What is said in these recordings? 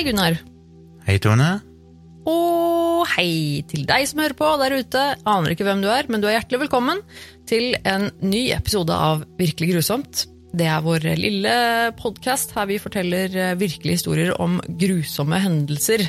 Hei, Gunnar. Hei, Tone. Og hei til deg som hører på der ute. Aner ikke hvem du er, men du er hjertelig velkommen til en ny episode av Virkelig grusomt. Det er vår lille podkast her vi forteller eh, virkelige historier om grusomme hendelser.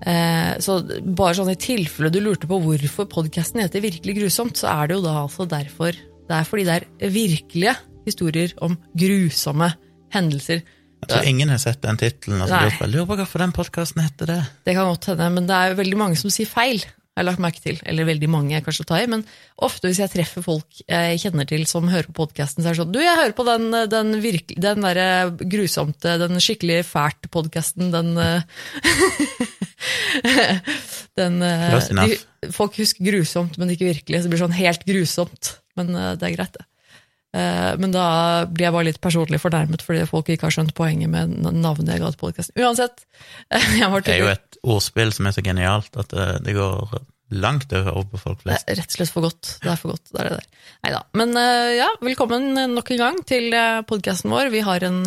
Eh, så bare sånn i tilfelle du lurte på hvorfor podkasten heter Virkelig grusomt, så er det jo da altså derfor. Det er fordi det er virkelige historier om grusomme hendelser. Jeg tror ingen har sett den tittelen. Altså, lurer på hvorfor den podkasten heter det. Det kan godt hende, men det er jo veldig mange som sier feil. har lagt merke til, Eller veldig mange, jeg kanskje tar i, men ofte hvis jeg treffer folk jeg kjenner til som hører på podkasten, så er det sånn Du, jeg hører på den, den, virkelig- den der grusomte, den skikkelig fælt podkasten, den eh, Den eh, de, Folk husker grusomt, men ikke virkelig. Så det blir sånn helt grusomt. Men eh, det er greit, det. Eh, Men da blir jeg bare litt personlig fornærmet fordi folk ikke har skjønt poenget med navnet jeg ga til podkasten. Uansett. Det er jo et ordspill som er så genialt at det, det går langt over på folk Det flest. er rett og slett for godt. Det er for godt. Det er det der. Neida. Men eh, ja, velkommen nok en gang til podkasten vår. Vi har en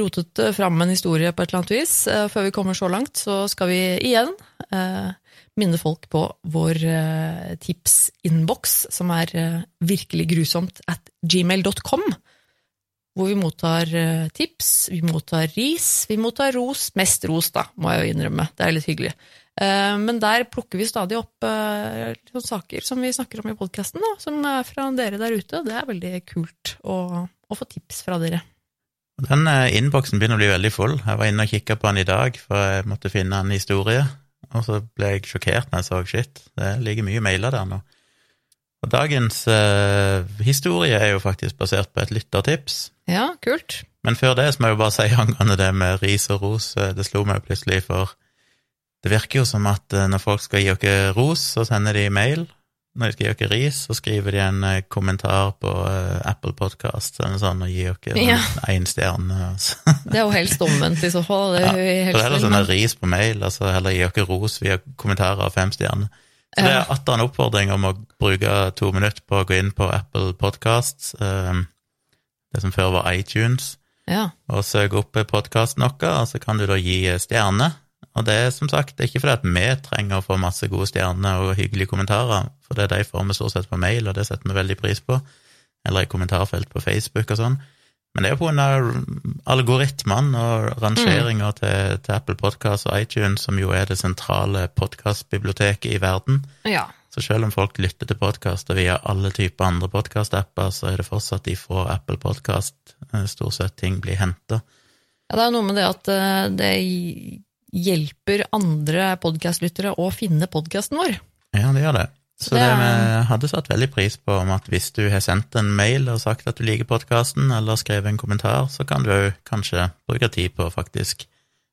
rotet fram en historie på et eller annet vis. Eh, før vi kommer så langt, så skal vi igjen eh, minne folk på vår uh, tipsinnboks, som er eh, virkelig grusomt at gmail.com. Hvor vi mottar eh, tips, vi mottar ris, vi mottar ros. Mest ros, da, må jeg jo innrømme. Det er litt hyggelig. Eh, Men der plukker vi stadig opp eh, saker som vi snakker om i podkasten, som er fra dere der ute. Det er veldig kult å, å få tips fra dere. Den eh, innboksen begynner å bli veldig full. Jeg var inne og kikka på den i dag, for jeg måtte finne en historie. Og så ble jeg sjokkert når jeg så shit, det ligger mye mailer der nå. Og dagens eh, historie er jo faktisk basert på et lyttertips. Ja, kult. Men før det så må jeg jo bare si angående det med ris og ros, eh, det slo meg plutselig, for det virker jo som at eh, når folk skal gi dere ros, så sender de mail. Når de skal gi dere ris, så skriver de en eh, kommentar på eh, Apple Podcast eller sånn, og gir dere Ja. stjerne. Altså. Det er jo helst omvendt i så fall. Det er jo For heller sånn ris på mail, altså heller gi dere ros via kommentarer av fem stjerner. Så det er atter en oppfordring om å bruke to minutter på å gå inn på Apple Podcasts, eh, det som før var iTunes, Ja. og søke opp podkasten vår, og så kan du da gi stjerne. Og det er som sagt det er ikke fordi at vi trenger å få masse gode stjerner og hyggelige kommentarer, for det er de får vi stort sett på mail, og det setter vi veldig pris på, eller i kommentarfelt på Facebook og sånn. Men det er jo av algoritmene og rangeringer til, til Apple Podcast og iTunes, som jo er det sentrale podkastbiblioteket i verden. ja. Så selv om folk lytter til podkaster via alle typer andre podkastapper, så er det fortsatt de får Apple Podkast eh, stort sett ting blir henta. Ja, det er noe med det at eh, det hjelper andre podkastlyttere å finne podkasten vår. Ja, det gjør det. Så Det vi hadde satt veldig pris på om at hvis du har sendt en mail og sagt at du liker podkasten, eller skrevet en kommentar, så kan du kanskje bruke tid på å faktisk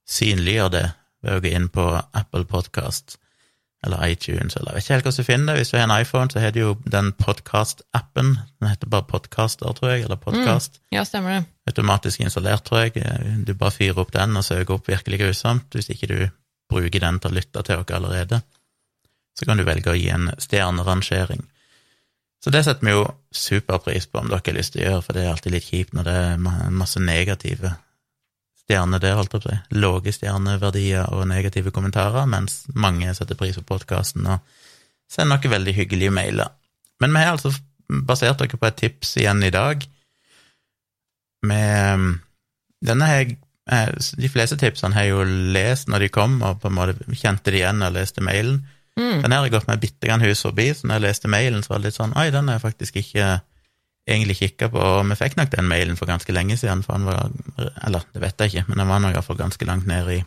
synliggjøre det ved å gå inn på Apple Podcast eller iTunes, eller jeg vet ikke helt hvordan du finner det. Hvis du har en iPhone, så har du jo den podcast-appen. Den heter bare Podcaster, tror jeg, eller Podcast. Ja, stemmer det. Automatisk installert, tror jeg. Du bare fyrer opp den og søker opp Virkelig grusomt, hvis ikke du bruker den til å lytte til dere allerede så kan du velge å gi en stjernerangering. Så det setter vi jo superpris på om dere har lyst til å gjøre, for det er alltid litt kjipt når det er masse negative stjerner der, holdt jeg på å si. Lave stjerneverdier og negative kommentarer, mens mange setter pris på podkasten og sender noen veldig hyggelige mailer. Men vi har altså basert dere på et tips igjen i dag. Med Denne har jeg eh, De fleste tipsene har jeg jo lest når de kom, og på en måte kjente de igjen og leste mailen. Mm. Den har jeg gått meg bitte grann hus forbi, så når jeg leste mailen, så var det litt sånn Oi, den har jeg faktisk ikke egentlig kikka på, og vi fikk nok den mailen for ganske lenge siden, for han var Eller, det vet jeg ikke, men den var nå iallfall ganske langt ned i,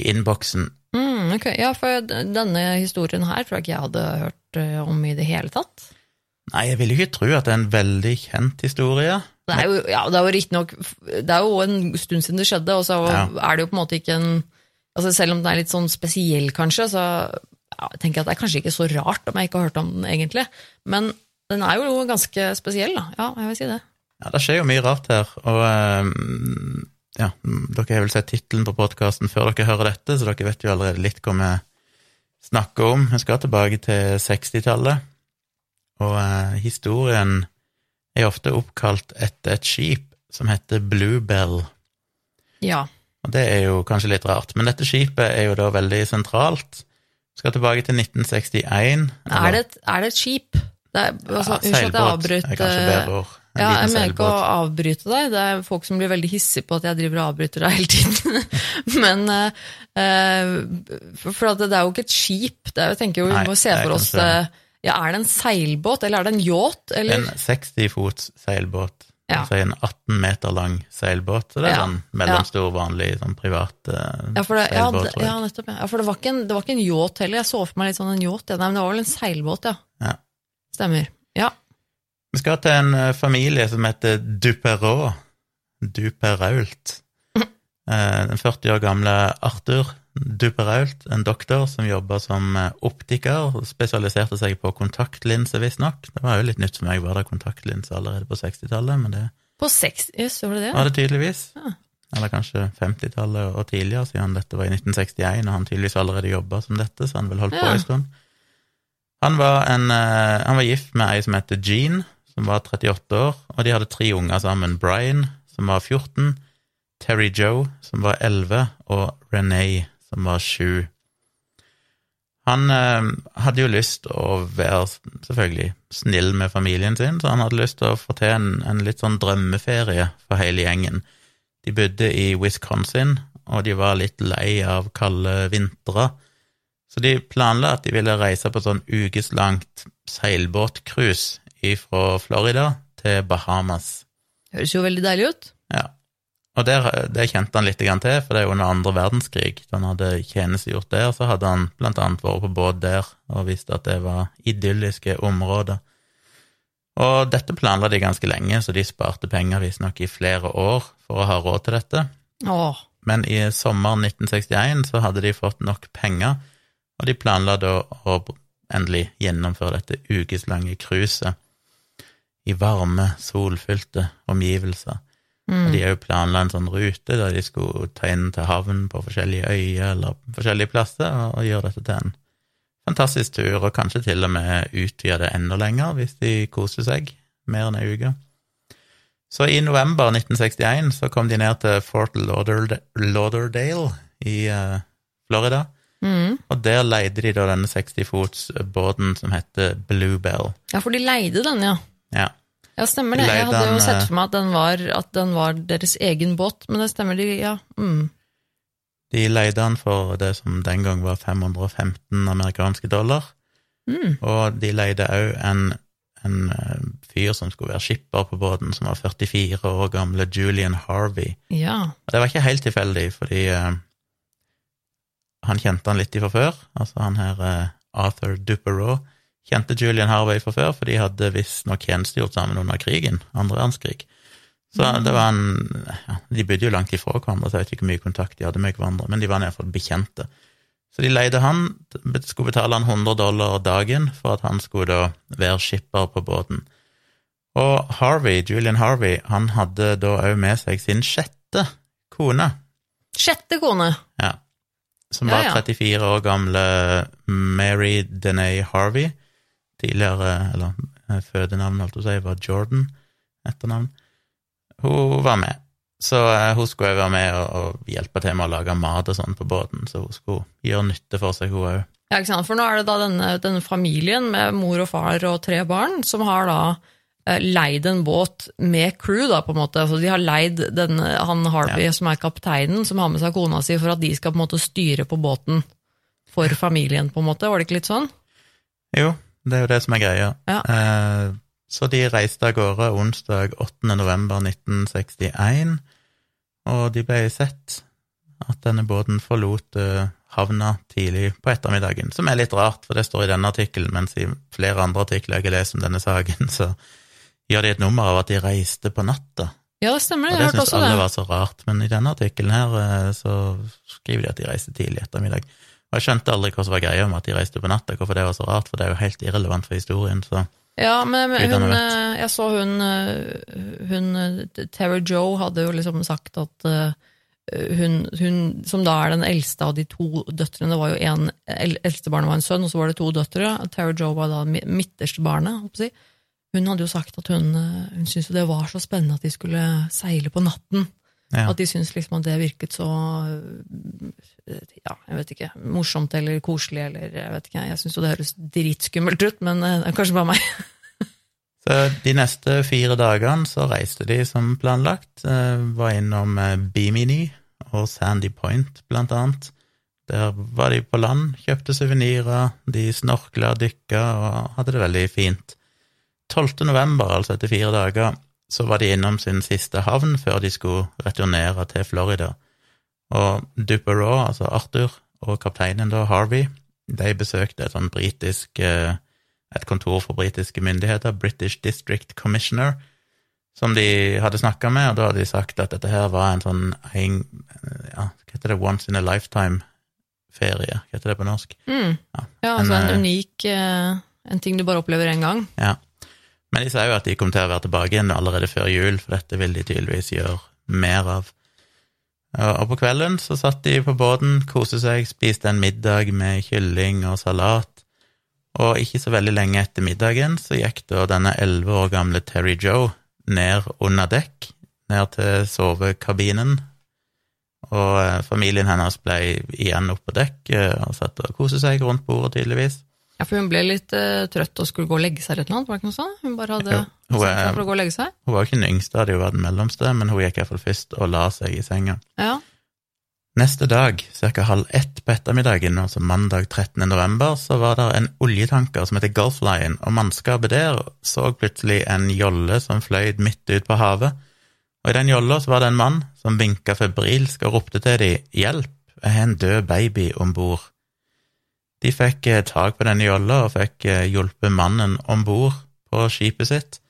i innboksen. Mm, okay. Ja, for denne historien her tror jeg ikke jeg hadde hørt eh, om i det hele tatt. Nei, jeg vil jo ikke tro at det er en veldig kjent historie. Det er jo, ja, det er jo riktignok Det er jo en stund siden det skjedde, og så Ja. er det jo på en måte ikke en altså Selv om den er litt sånn spesiell, kanskje, så ja, jeg tenker jeg at det er kanskje ikke så rart om jeg ikke har hørt om den, egentlig. Men den er jo ganske spesiell, da. Ja, jeg vil si det. Ja, det skjer jo mye rart her, og ehm, ja, dere har vel sett tittelen på podkasten før dere hører dette, så dere vet jo allerede litt hva vi snakker om. Vi skal tilbake til 60-tallet, og eh, historien er ofte oppkalt etter et skip som heter Bluebell. Ja. Og det er jo kanskje litt rart. Men dette skipet er jo da veldig sentralt. Skal tilbake til 1961. Er det, et, er det et skip? Det er, altså, ja, seilbåt avbryter. er kanskje bedre ord. En Ja, jeg mener ikke å avbryte deg, det er folk som blir veldig hissige på at jeg driver og avbryter deg hele tiden. Men eh, eh, for det er jo ikke et skip, det er, jeg tenker jo vi må se for oss eh, ja, Er det en seilbåt, eller er det en yacht? Eller? En 60 fots seilbåt. Ja. Altså en 18 meter lang seilbåt. Så det er Ja. sånn mellomstor, vanlig sånn privat eh, Ja, for det, ja, seilbåt, det, ja, nettopp. Ja. Ja, for det var, ikke en, det var ikke en yacht heller. Jeg så for meg litt sånn en yacht. Ja. Nei, men det var vel en seilbåt, ja. Ja. Stemmer. Ja. Vi skal til en eh, familie som heter Duperrault. Duperault. Eh, Den 40 år gamle Arthur Duperault, en doktor som jobba som eh, optiker, spesialiserte seg på kontaktlinser, visstnok. Det var jo litt nytt for meg, var det kontaktlinser allerede på 60-tallet, men det På 60 yes, var det det? var det tydeligvis. Ja. Eller kanskje 50-tallet og tidligere, siden dette var i 1961, og han tydeligvis allerede jobba som dette, så han vel holdt på Ja. en stund. Han var, en, eh, han var gift med ei som heter Jean, som var 38 år, og de hadde tre unger sammen. Brian, som var 14, Terry Joe, som var 11, og Renee, som var sju. Han eh, hadde jo lyst å være selvfølgelig snill med familien sin, så han hadde lyst til å få til en, en litt sånn drømmeferie for hele gjengen. De bodde i Wisconsin, og de var litt lei av kalde vintre, så de planla at de ville reise på sånn ukeslangt seilbåtcruise fra Florida til Bahamas. Høres jo veldig deilig ut. Og der, det kjente han litt til, for det er under andre verdenskrig. Han hadde tjenestegjort der, så hadde han blant annet vært på båt der og visste at det var idylliske områder. Og dette planla de ganske lenge, så de sparte penger visstnok i flere år for å ha råd til dette. Åh, Men i sommeren 1961 så hadde de fått nok penger, og de planla da å endelig gjennomføre dette ukeslange cruiset i varme, solfylte omgivelser. Og de jo planla en sånn rute der de skulle ta inn til havn på forskjellige øyer eller forskjellige plasser, og, og gjøre dette til en fantastisk tur, og kanskje til og med utvide det enda lenger hvis de koser seg mer enn ei uke. Så i november 1961 så kom de ned til Fort Lauder- Lauderdale i eh, Florida, mm. og der leide de da denne 60 fots båten som heter Bluebell. Ja, for de leide den, ja. Ja. Ja, stemmer det. Jeg hadde jo sett eh, for meg at den, var, at den var deres egen båt, men det stemmer, de, ja. Mm. De leide han for det som den gang var 515 amerikanske dollar. Mm. Og de leide òg en, en eh, fyr som skulle være skipper på båten, som var 44 år gamle Julian Harvey. Ja. Og det var ikke helt tilfeldig, fordi uh, han kjente han litt ifra før. Altså han her uh, Arthur Duperrault kjente Julian Harvey fra før, for de hadde visstnok tjenestegjort sammen under krigen, andre verdenskrig. Så det var en ja, De bodde jo langt ifra hverandre, så jeg vet ikke hvor mye kontakt de hadde med hverandre, men de var iallfall bekjente. Så de leide han, skulle betale han 100 dollar dagen for at han skulle da være skipper på båten. Og Harvey, Julian Harvey, han hadde da òg med seg sin sjette kone, Sjette kone. ja, som Ja, var ja. 34 år gamle Mary Denay Harvey. Tidligere, eller fødenavnet fødenavn, holdt jeg på å si, var Jordan, etternavn. Hun var med. Så eh, hun skulle være med og, hjelpe til med å lage mat og sånn på båten, så hun skulle gjøre nytte for seg, hun òg. Ja, ikke sant? For nå er det da denne, denne familien med mor og far og tre barn som har da eh, leid en båt med crew, da, på en måte. Altså, de har leid denne, han Harvey, som er kapteinen, som har med seg kona si, for at de skal på en måte styre på båten for familien, på en måte. Var det ikke litt sånn? Jo, det er jo det som er greia. Ja. Eh, så de reiste av gårde onsdag 8. november 1961, og de ble sett at denne båten forlot eh, havna tidlig på ettermiddagen, som er litt rart, for det står i denne artikkelen, mens i flere andre artikler jeg har lest om denne saken, så gjør de et nummer av at de reiste på natta. Ja, det stemmer. Og også det hørte syns også alle det. var så rart, men i denne artikkelen her eh, så skriver de at de reiste tidlig ettermiddag. Og jeg skjønte aldri hva som var greia med at de reiste på natta, hvorfor det var så rart, for det er jo helt irrelevant for historien, så Ja, men, hun, eh, jeg så hun, eh, hun eh, Tara Joe hadde jo liksom sagt at hun, hun, som da er den eldste av de to døtrene, det var jo en, el- eldste barnet var en sønn, og så var det to døtre. Tara Joe var da midterste barnet. Hun hadde jo sagt at hun, hun syntes det var så spennende at de skulle seile på natten. Ja. At de syns liksom at det virket så øh, ja, jeg vet ikke, morsomt eller koselig eller jeg vet ikke. Jeg syns jo det høres dritskummelt ut, men øh, det er kanskje bare meg. Så de neste fire dagene så reiste de som planlagt. eh, Var innom Bimini og Sandy Point, blant annet. Der var de på land, kjøpte suvenirer, de snorkla dykka og hadde det veldig fint. 12. november, altså etter fire dager, så var de innom sin siste havn før de skulle returnere til Florida. Og Duperow, altså Arthur, og kapteinen da, Harvey, de besøkte et sånn britisk eh, et kontor for britiske myndigheter, British District Commissioner, som de hadde snakka med, og da hadde de sagt at dette her var en sånn en, ja, hva heter det, once in a lifetime-ferie, hva heter det på norsk? Mm. Ja, Ja, altså en, en eh, unik øh, En ting du bare opplever én gang. Ja. Men de sa jo at de kom til å være tilbake igjen allerede før jul, for dette vil de tydeligvis gjøre mer av. Og på kvelden så satt de på båten, koste seg, spiste en middag med kylling og salat, og ikke så veldig lenge etter middagen så gikk da denne elleve år gamle Terry Joe ned under dekk, ned til sovekabinen, og eh, familien hennes ble igjen oppe på dekk eh, og satt og koste seg rundt bordet, tydeligvis. Ja, for hun ble litt uh, trøtt og skulle gå og legge seg eller noe, var det ikke noe sånt? Hun bare hadde Jo, hun er- seg for å gå og legge seg? Hun var jo ikke den yngste, hadde jo vært den mellomste, men hun gikk iallfall først og la seg i senga. Ja. Neste dag, ca. halv ett på ettermiddagen, altså mandag 13. november, så var det en oljetanker som heter Gulf Lion, og mannskapet der så plutselig en jolle som fløy midt ut på havet, og i den jolla så var det en mann som vinka febrilsk og ropte til dem 'hjelp, jeg har en død baby om bord'. De fikk eh, tak på denne jolla og fikk eh, hjulpet mannen om bord på skipet sitt,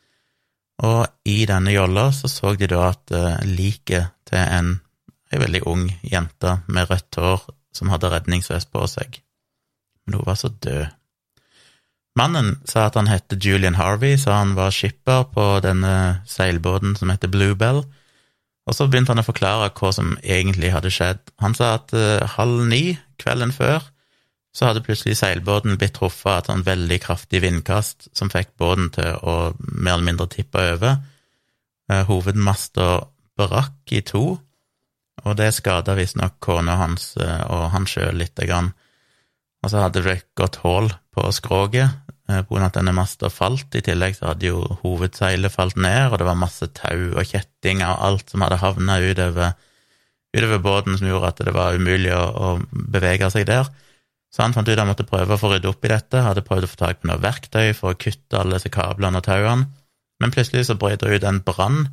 og i denne jolla så så de da at eh, liket til en ei veldig ung jente med rødt hår som hadde redningsvest på seg. Men hun var så død. Mannen sa at han het Julian Harvey, så han var skipper på denne seilbåten som heter Bluebell, og så begynte han å forklare hva som egentlig hadde skjedd. Han sa at halv ni kvelden før så hadde plutselig seilbåten blitt truffet av et veldig kraftig vindkast som fikk båten til å mer eller mindre tippe over. Eh, Hovedmasta brakk i to, og det skada visstnok kona hans eh, og han sjøl lite grann. Og så hadde det gått hull på skroget eh, på grunn av at denne masta falt. I tillegg så hadde jo hovedseilet falt ned, og det var masse tau og kjettinger og alt som hadde havna utover, utover båten, som gjorde at det var umulig å, å bevege seg der. Så han fant ut han måtte prøve å få rydde opp i dette, hadde prøvd å få tak på noe verktøy for å kutte alle disse kablene og tauene, men plutselig så brøt det ut en brann,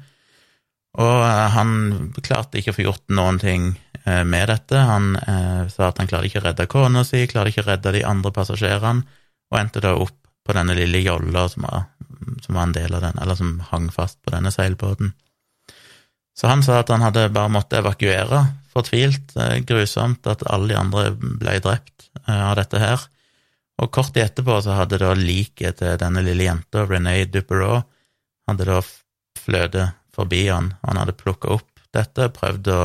og eh, han klarte ikke å få gjort noen ting eh, med dette. Han eh, sa at han klarte ikke å redde kona si, klarte ikke å redde de andre passasjerene, og endte da opp på denne lille jolla som var, som var en del av den, eller som hang fast på denne seilbåten. Så han sa at han hadde bare måttet evakuere, fortvilt, eh, grusomt, at alle de andre ble drept eh, av dette her. Og kort etterpå så hadde da liket til denne lille jenta, Renee Dupereau, hadde da fløtet forbi han. Han hadde plukka opp dette, prøvd å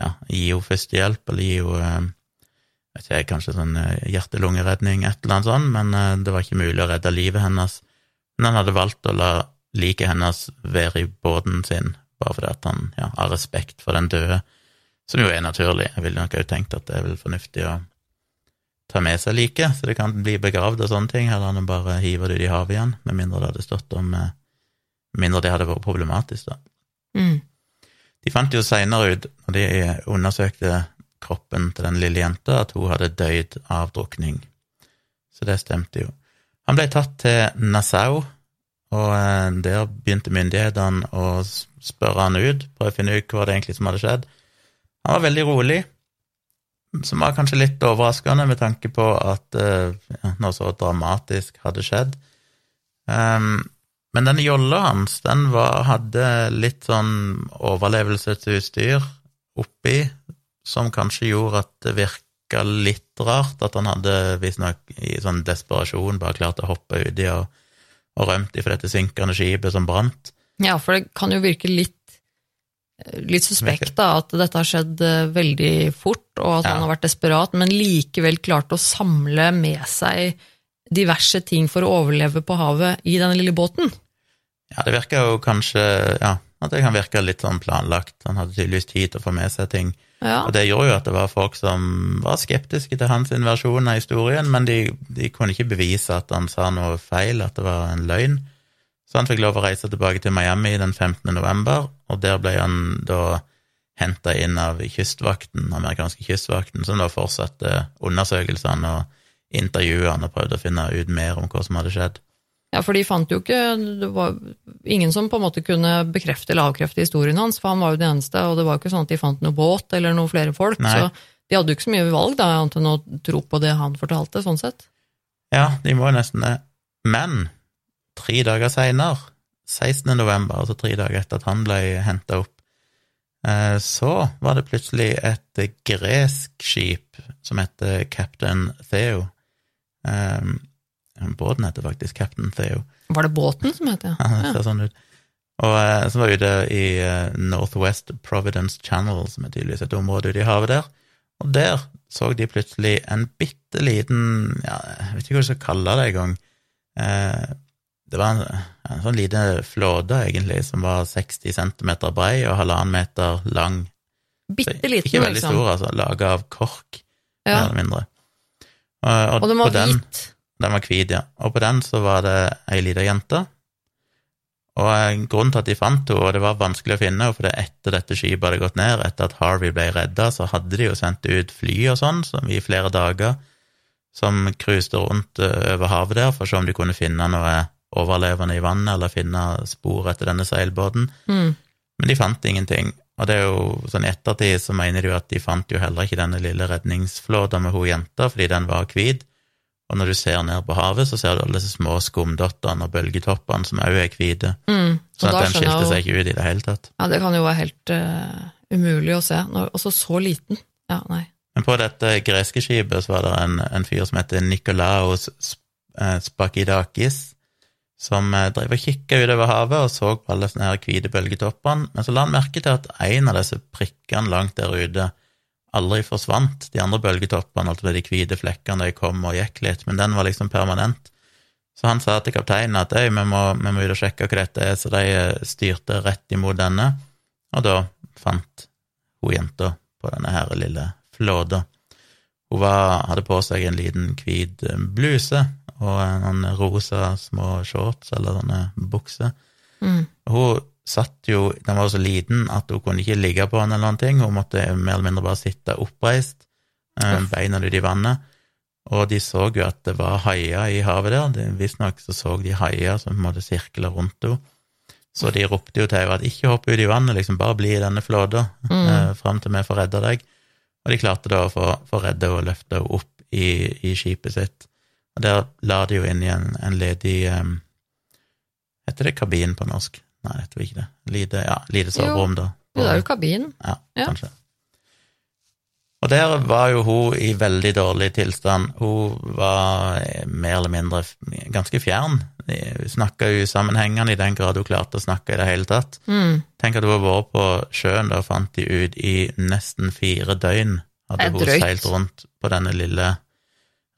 ja, gi henne førstehjelp, eller gi henne eh, vet ikke, kanskje sånn hjerte-lungeredning, et eller annet sånt, men det var ikke mulig å redde livet hennes. Men han hadde valgt å la liket hennes være i båten sin, bare fordi at han, ja, av respekt for den døde, som jo er naturlig. Jeg ville nok òg tenkt at det er vel fornuftig å ta med seg liket, så det kan bli begravd og sånne ting, heller enn å bare hive det ut i havet igjen, med mindre det hadde stått om eh, mindre det hadde vært problematisk, da. Mm. De fant jo seinere ut, når de undersøkte kroppen til den lille jenta, at hun hadde døyd av drukning. Så det stemte jo. Han ble tatt til Nassau, og eh, der begynte myndighetene å spørre han ut, prøve å finne ut hva det egentlig som hadde skjedd. Han var veldig rolig, som var kanskje litt overraskende med tanke på at eh, ja, noe så dramatisk hadde skjedd. Um, men denne jolla hans, den var, hadde litt sånn overlevelsesutstyr oppi, som kanskje gjorde at det virka litt rart, at han hadde visstnok i sånn desperasjon bare klart å hoppe uti og, og rømt ifra dette synkende skipet som brant. Ja, for det kan jo virke litt Litt suspekt da, at dette har skjedd eh, veldig fort, og at Ja. han har vært desperat, men likevel klart å samle med seg diverse ting for å overleve på havet i denne lille båten. Ja, det virker jo kanskje Ja, At det kan virke litt sånn planlagt. Han hadde tydeligvis tid til å få med seg ting. Ja. Og det gjorde jo at det var folk som var skeptiske til hans versjon av historien, men de, de kunne ikke bevise at han sa noe feil, at det var en løgn. Så han fikk lov å reise tilbake til Miami den 15. november, og der ble han da henta inn av kystvakten, amerikanske kystvakten, som da fortsatte undersøkelsene og intervjuene og prøvde å finne ut mer om hva som hadde skjedd. Ja, for de fant jo ikke Det var ingen som på en måte kunne bekrefte eller avkrefte historien hans, for han var jo den eneste, og det var jo ikke sånn at de fant noe båt eller noen flere folk, Nei. så de hadde jo ikke så mye valg da, annet enn å tro på det han fortalte, sånn sett. Ja, de må jo nesten det. Men tre dager seinere, 16. november, altså tre dager etter at han ble henta opp, eh, så var det plutselig et gresk skip som heter Captain Theo. Eh, Båten heter faktisk Captain Theo. Var det båten som het det? Ja, det ser sånn ut. Og eh, som var ute i Northwest Providence Channel, som er tydeligvis et område ute i havet der. Og der så de plutselig en bitte liten ja, Jeg vet ikke hva jeg skal kalle det engang. Eh, det var en, en sånn lite flåte, egentlig, som var 60 cm brei og halvannen meter lang. Bitte liten, Ikke veldig liksom. stor, altså. Laga av kork, mer eller mindre. Og, og, Og den var hvit. den var hvit, ja. Og på den så var det ei lita jente. Og eh, grunnen til at de fant henne, og det var vanskelig å finne henne, for det etter dette skipet hadde gått ned, etter at Harvey ble redda, så hadde de jo sendt ut fly og sånn, som i flere dager, som cruiset rundt eh, over havet der for å se om de kunne finne noe overlevende i vannet, eller finne spor etter denne seilbåten. Mm. Men de fant ingenting. Og det er jo sånn i ettertid så mener de jo at de fant jo heller ikke denne lille redningsflåta med hun jenta, fordi den var hvit. Og når du ser ned på havet, så ser du alle disse små skumdottene og bølgetoppene som òg er hvite. Mm. Sånn at den skilte seg ikke ut i det hele tatt. Ja, det kan jo være helt uh, umulig å se. Også så liten. Ja, nei. Men på dette greske skipet så var det en, en fyr som heter Nikolaos eh, Spakidakis, som eh, drev og kikka utover havet og så på alle sånne her hvite bølgetoppene, men så la han merke til at en av disse prikkene langt der ute aldri forsvant. De andre bølgetoppene, altså de hvite flekkene, de kom og gikk litt, men den var liksom permanent. Så han sa til kapteinen at «Øy, vi må, vi må ut og sjekke hva dette er, så de eh, styrte rett imot denne, og da fant hun jenta på denne her lille flåta. Hun var, hadde på seg en liten hvit eh, bluse og noen rosa små shorts eller sånne bukser. Mm. Hun satt jo, den var så liten at hun kunne ikke ligge på den eller noen ting, hun måtte mer eller mindre bare sitte oppreist, eh, beina ut i vannet, og de så jo at det var haier i havet der, visstnok så så de haier som på en måte sirkla rundt henne, så de ropte jo til henne at ikke hopp ut i vannet, liksom bare bli i denne flåta, Mm. eh, fram til vi får redda deg, og de klarte da å få, få redde henne og løfte henne opp i, i skipet sitt, og der la de jo inn i en, en ledig, um, heter det kabin på norsk? Nei, det tror ikke det. Lite, ja, lite soverom, da. Jo, det er jo kabin. Ja, Ja. kanskje. Og der var jo hun i veldig dårlig tilstand. Hun var eh, mer eller mindre ganske fjern. Hun snakka usammenhengende i den grad hun klarte å snakke i det hele tatt. Mm. Tenk at hun har vært på sjøen, da fant de ut i nesten fire døgn. Hadde hun seilt rundt på denne lille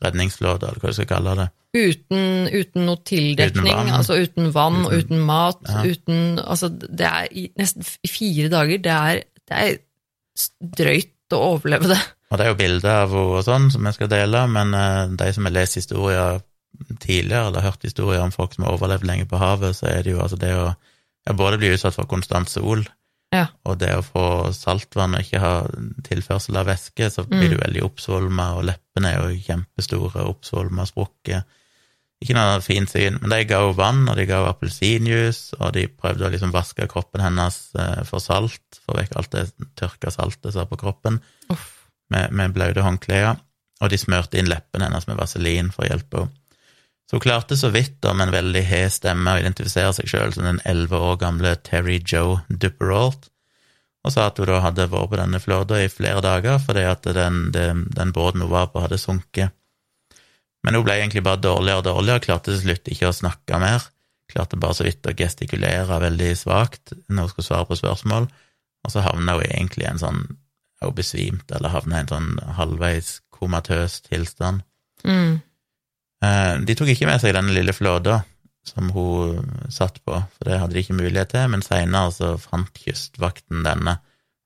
redningsflåta, eller hva du skal kalle det. Uten, uten noe tildekning, Uten altså uten vann, Uten- uten, mat, Ja. uten Altså, det er i nesten fire dager. Det er, det er drøyt å overleve det. Og det er jo bilder av henne og sånn som jeg skal dele, men eh, de som har lest historier tidligere, eller hørt historier om folk som har overlevd lenge på havet, så er det jo altså det å ja, både bli utsatt for konstant sol, Ja. og det å få saltvann og ikke ha tilførsel av væske, så blir Mm. du veldig oppsvulma, og leppene er jo kjempestore, oppsvulma, sprukket. Ikke noe fint syn, men de ga henne vann, og de ga henne appelsinjuice, og de prøvde å liksom vaske kroppen hennes eh, for salt, få vekk alt det tørka saltet som er på kroppen Uff. med, med blaute håndklær, og de smørte inn leppene hennes med vaselin for å hjelpe henne. Så hun klarte så vidt, da, med en veldig hes stemme, å identifisere seg sjøl som den elleve år gamle Terry Joe Dupperalt, og sa at hun da hadde vært på denne flåta i flere dager fordi at den, den, den båten hun var på, hadde sunket. Men hun ble egentlig bare dårligere og dårligere, klarte til slutt ikke å snakke mer, klarte bare så vidt å gestikulere veldig svakt når hun skulle svare på spørsmål, og så havna hun egentlig i en sånn hun besvimte eller havna i en sånn halvveis komatøs tilstand. Mm. Eh, De tok ikke med seg denne lille flåta, som hun satt på, for det hadde de ikke mulighet til, men seinere så fant Kystvakten denne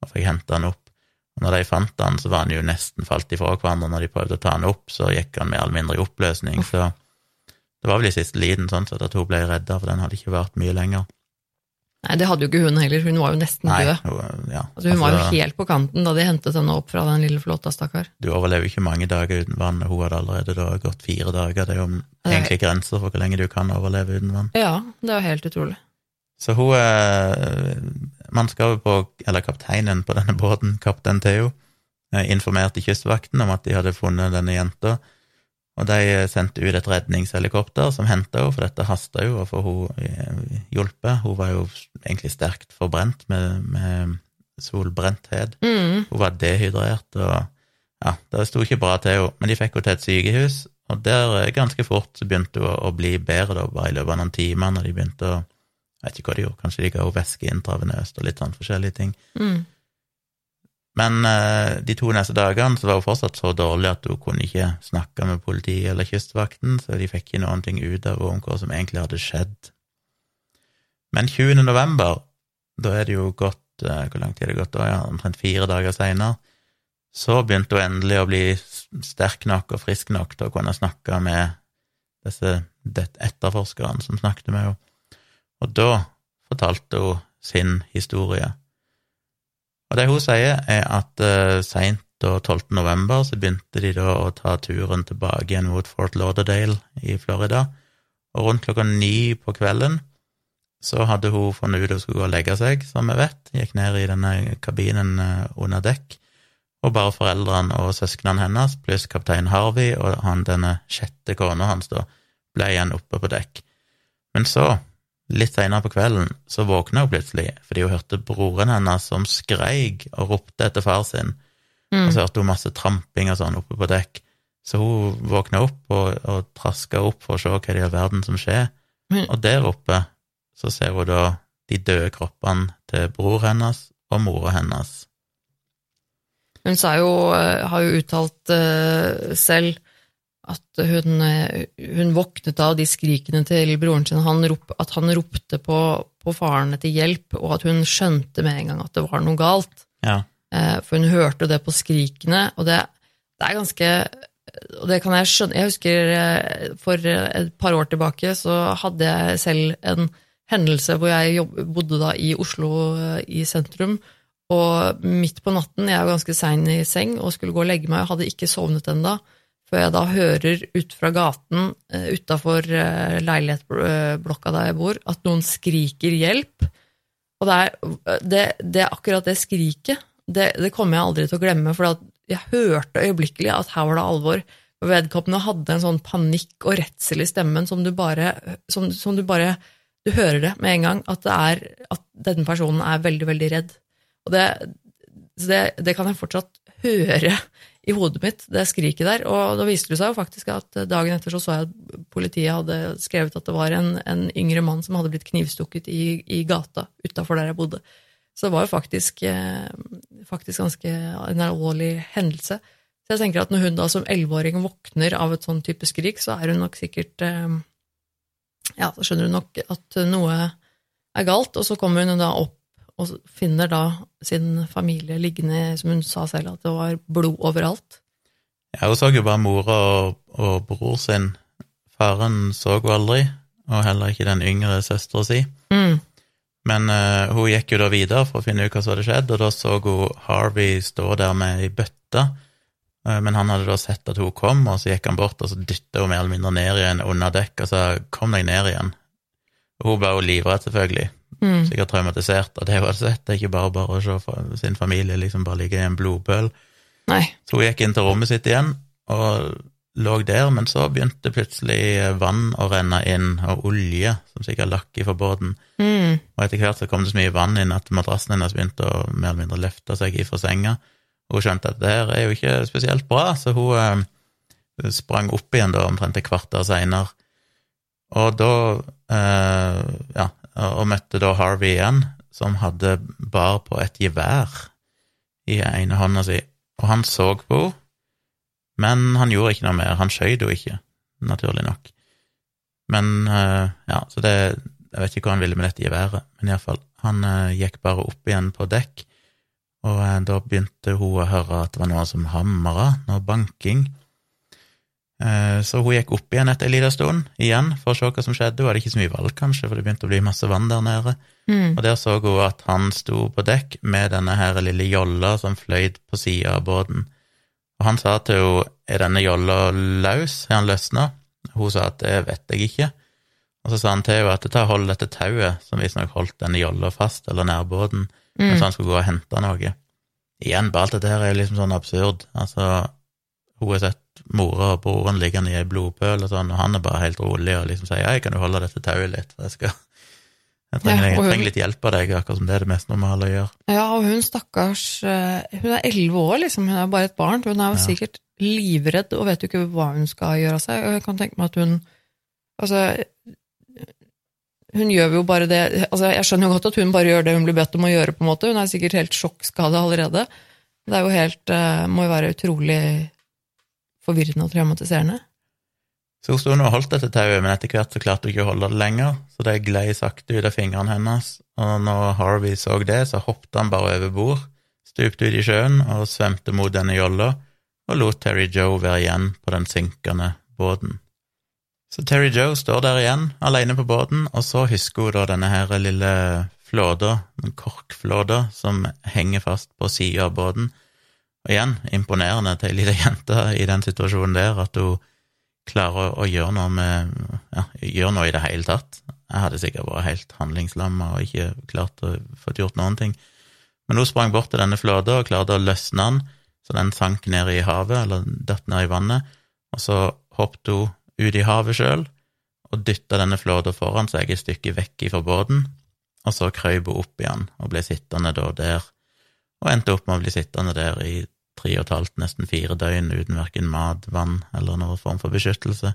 og fikk henta den opp. Og når de fant den, så var han jo nesten falt ifra hverandre. Når de prøvde å ta den opp, så gikk han mer eller mindre i oppløsning. Så det var vel i siste liten sånn sett at hun ble redda, for den hadde ikke vart mye lenger. Nei, det hadde jo ikke hun heller. Hun var jo nesten Nei, død. ja, Altså, hun var jo altså, helt på kanten da de hentet henne opp fra den lille flåta, stakkar. Du overlever ikke mange dager uten vann, og hun hadde allerede da gått fire dager. Det er jo er- egentlig grenser for hvor lenge du kan overleve uten vann. Ja, det er jo helt utrolig. Så hun eh, mannskapet på Eller kapteinen på denne båten, kaptein Theo, eh, informerte Kystvakten om at de hadde funnet denne jenta, og de sendte ut et redningshelikopter som henta henne, for dette hasta jo å få henne hjulpet. Hun var jo egentlig sterkt forbrent med, med solbrenthet. Mm. Hun var dehydrert, og ja, det sto ikke bra til henne. Men de fikk henne til et sykehus, og der eh, ganske fort så begynte hun å, å bli bedre, da, bare i løpet av noen timer, når de begynte å Jeg vet ikke hva de gjorde, kanskje de ga henne væske intravenøst og litt sånn forskjellige ting. Mm. Men eh, de to neste dagene så var hun fortsatt så dårlig at hun kunne ikke snakke med politiet eller Kystvakten, så de fikk ikke noen ting ut av om hva som egentlig hadde skjedd. Men 20. november, da er det jo gått eh, Hvor lang tid er det gått da? Ja, omtrent fire dager seinere. Så begynte hun endelig å bli sterk nok og frisk nok til å kunne snakke med disse etterforskerne som snakket med henne. Og da fortalte hun sin historie. Og det hun sier, er at uh, seint da 12. november så begynte de da å ta turen tilbake igjen mot Fort Lauderdale i Florida, og rundt klokka ni på kvelden så hadde hun funnet ut hun skulle gå og legge seg, som vi vet, gikk ned i denne kabinen eh, under dekk, og bare foreldrene og søsknene hennes, pluss kaptein Harvey og han denne sjette kona hans, da, ble igjen oppe på dekk. Men så, litt seinere på kvelden, så våkna hun plutselig fordi hun hørte broren hennes som skreik og ropte etter far sin, Mm. og så hørte hun masse tramping og sånn oppe på dekk. Så hun våkna opp og, og traska opp for å se hva det i all verden som skjer, Mm. og der oppe så ser hun da de døde kroppene til bror hennes og mora hennes. Hun jo, eh, har jo uttalt uh, selv at hun, eh, hun våknet av de skrikene til broren sin, han rop, at han ropte på, på faren etter hjelp, og at hun skjønte med en gang at det var noe galt. Ja, Eh, For hun hørte det på skrikene, og det, det er ganske Og det kan jeg skjønne. Jeg husker eh, for et par år tilbake så hadde jeg selv en hendelse hvor jeg jobb, bodde da i Oslo i sentrum, og midt på natten, jeg var ganske sein i seng og skulle gå og legge meg, og hadde ikke sovnet ennå, før jeg da hører ut fra gaten uh, utafor leilighetsblokka der jeg bor, at noen skriker 'hjelp'. Og det er, det, det er akkurat det skriket, det, det kommer jeg aldri til å glemme, for jeg hørte øyeblikkelig at her var det alvor. Vedkommende hadde en sånn panikk og redsel i stemmen som du bare som, som du bare Du hører det med en gang, at, er, at denne personen er veldig, veldig redd. Og det, så det, det kan jeg fortsatt høre i hodet mitt, det skriket der. Og da viste det seg jo faktisk at dagen etter så så jeg at politiet hadde skrevet at det var en, en yngre mann som hadde blitt knivstukket i, i gata utafor der jeg bodde. Så det var jo faktisk, eh, faktisk ganske en alvorlig hendelse. Så jeg tenker at når hun da som elleveåring våkner av et sånn type skrik, så er hun nok sikkert eh, Ja, så skjønner hun nok at noe er galt, og så kommer hun da opp og finner da sin familie liggende, som hun sa selv, at det var blod overalt. Ja, hun så jo bare mora og, og bror sin. Faren så hun aldri, og heller ikke den yngre søstera si. Mm. Men uh, hun gikk jo da videre for å finne ut hva som hadde skjedd, og da så hun Harvey stå der med ei bøtte. Uh, men han hadde da sett at hun kom, og så gikk han bort og så dytta hun mer eller mindre ned igjen under dekk og sa 'kom deg ned igjen'. Og hun ble jo livredd, selvfølgelig. Mm. Sikkert traumatisert av det hun hadde sett. Det er ikke bare bare å se sin familie liksom bare ligge i en blodpøl. Nei. Så hun gikk inn til rommet sitt igjen og lå der, men så begynte plutselig vann å renne inn, og olje, som sikkert lakk i båten. Mm. Og etter hvert så kom det så mye vann inn at madrassen hennes begynte å mer eller mindre løfte seg ifra senga. Hun skjønte at det her er jo ikke spesielt bra, så hun eh, sprang opp igjen da omtrent et kvarter seinere. Og da eh, ja, og møtte da Harvey igjen, som hadde bar på et gevær i ene hånda si. Og han så på henne, men han gjorde ikke noe mer. Han skjøt henne ikke, naturlig nok. Men eh, ja, så det Jeg vet ikke hva han ville med dette geværet, men iallfall, han eh, gikk bare opp igjen på dekk, og eh, da begynte hun å høre at det var noe som hamra, noe banking. Eh, Så hun gikk opp igjen etter en liten stund, igjen, for å se hva som skjedde. Hun hadde ikke så mye valg, kanskje, for det begynte å bli masse vann der nede. Mm. Og der så hun at han sto på dekk med denne her lille jolla som fløyt på sida av båten. Og han sa til henne, er denne jolla løs, har han løsna? Hun sa at det vet jeg ikke. Og så sa han til henne at ta hold dette tauet, som visstnok holdt denne jolla fast, eller nær båten, mens han skulle gå og hente noe. Igjen, bare alt dette her er jo liksom sånn absurd. Altså, hun har sett mora og broren liggende i ei blodpøl og sånn, og han er bare helt rolig og liksom sier jeg kan jo holde dette tauet litt, for jeg skal jeg trenger, jeg trenger litt hjelp av deg, akkurat som det er det mest normale å gjøre. Ja, og hun stakkars eh, Hun er elleve år, liksom. Hun er bare et barn. Hun er jo Ja. sikkert livredd og vet jo ikke hva hun skal gjøre av seg. Og jeg kan tenke meg at hun Altså Hun gjør jo bare det altså Jeg skjønner jo godt at hun bare gjør det hun blir bedt om å gjøre, på en måte. Hun er sikkert helt sjokkskada allerede. Det er jo helt eh, Må jo være utrolig forvirrende og traumatiserende. Så hun sto og holdt dette tauet, men etter hvert så klarte hun ikke å holde det lenger, så det glei sakte ut av fingrene hennes, og når Harvey så det, så hoppet han bare over bord, stupte ut i sjøen og svømte mot denne jolla, og lot Terry Joe være igjen på den synkende båten. Så Terry Joe står der igjen, alene på båten, og så husker hun da denne her lille flåta, den korkflåta, som henger fast på sida av båten. Og igjen, imponerende til ei lita jente i den situasjonen der, at hun klarer å gjøre noe med ja, gjøre noe i det hele tatt. Jeg hadde sikkert vært helt handlingslamma og ikke klart å få gjort noen ting. Men hun sprang bort til denne flåten og klarte å løsne den, så den sank ned i havet, eller datt ned i vannet, og så hoppet hun ut i havet sjøl og dytta denne flåten foran seg et stykke vekk fra båten, og så krøp hun opp igjen og ble sittende da der, og endte opp med å bli sittende der i tre og et halvt, nesten fire døgn uten verken mat, vann eller noen form for beskyttelse,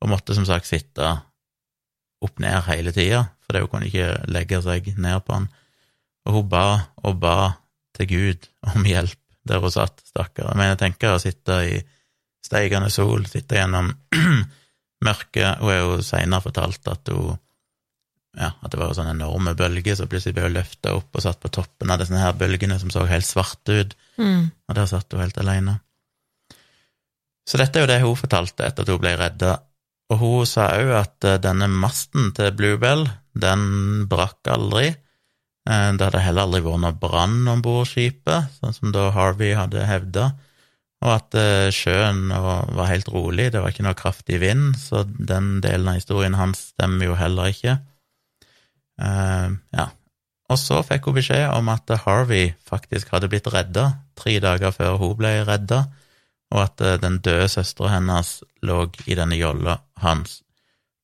og måtte som sagt sitte opp ned hele tida, for hun kunne ikke legge seg ned på han. Og hun ba og ba til Gud om hjelp der hun satt, stakkar. Men jeg tenker å sitte i steigende sol, sitte gjennom mørket. Hun har jo seinere fortalt at hun ja, at det var sånne enorme bølger, som plutselig ble løfta opp og satt på toppen av disse her bølgene som så helt svarte ut. Mm. Og der satt hun helt alene. Så dette er jo det hun fortalte etter at hun ble redda. Og hun sa òg at eh, denne masten til Bluebell, den brakk aldri. Eh, Det hadde heller aldri vært noe brann om bord skipet, sånn som da Harvey hadde hevda. Og at eh, sjøen var var helt rolig, det var ikke noe kraftig vind, så den delen av historien hans stemmer jo heller ikke. Eh, ja. Og så fikk hun beskjed om at Harvey faktisk hadde blitt redda tre dager før hun ble redda, og at eh, den døde søstera hennes lå i denne jolla hans.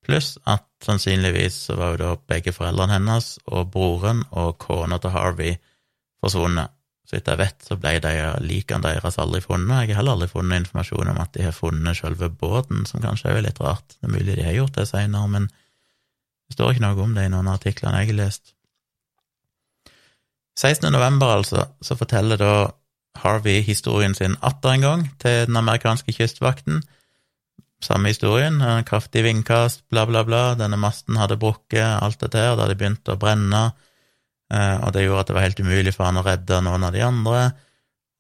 Pluss at sannsynligvis så var jo da begge foreldrene hennes og broren og kona til Harvey forsvunnet. Så vidt jeg vet, så ble de likene deres aldri funnet. Jeg har heller aldri funnet informasjon om at de har funnet selve båten, som kanskje er litt rart. Det er mulig de har gjort det seinere, men det står ikke noe om det i noen av artiklene jeg har lest. 16. november, altså, så forteller da Harvey historien sin atter en gang til den amerikanske kystvakten. Samme historien, en kraftig vindkast, bla, bla, bla, denne masten hadde brukket, alt dette her, da hadde begynte å brenne, eh, og det gjorde at det var helt umulig for han å redde noen av de andre.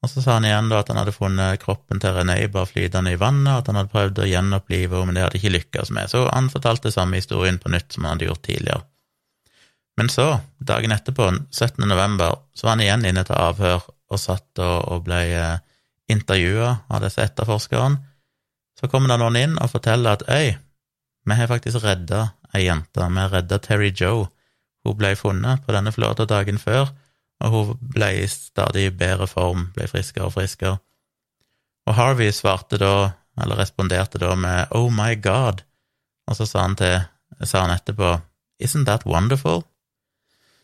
Og så sa han igjen da at han hadde funnet kroppen til René bare flytende i vannet, og at han hadde prøvd å gjenopplive henne, men det hadde ikke lykkes med. Så han fortalte samme historien på nytt som han hadde gjort tidligere. Men så, dagen etterpå, 17. november, så var han igjen inne til avhør og satt og, ble eh, intervjua av disse etterforskerne. Så kommer det noen inn og forteller at øy, vi har faktisk redda ei jente, vi har redda Terry Joe. Hun ble funnet på denne flåta dagen før, og hun ble i stadig bedre form, ble friskere og friskere. Og Harvey svarte da, eller responderte da med Oh my God, og så sa han, til, sa han etterpå Isn't that wonderful?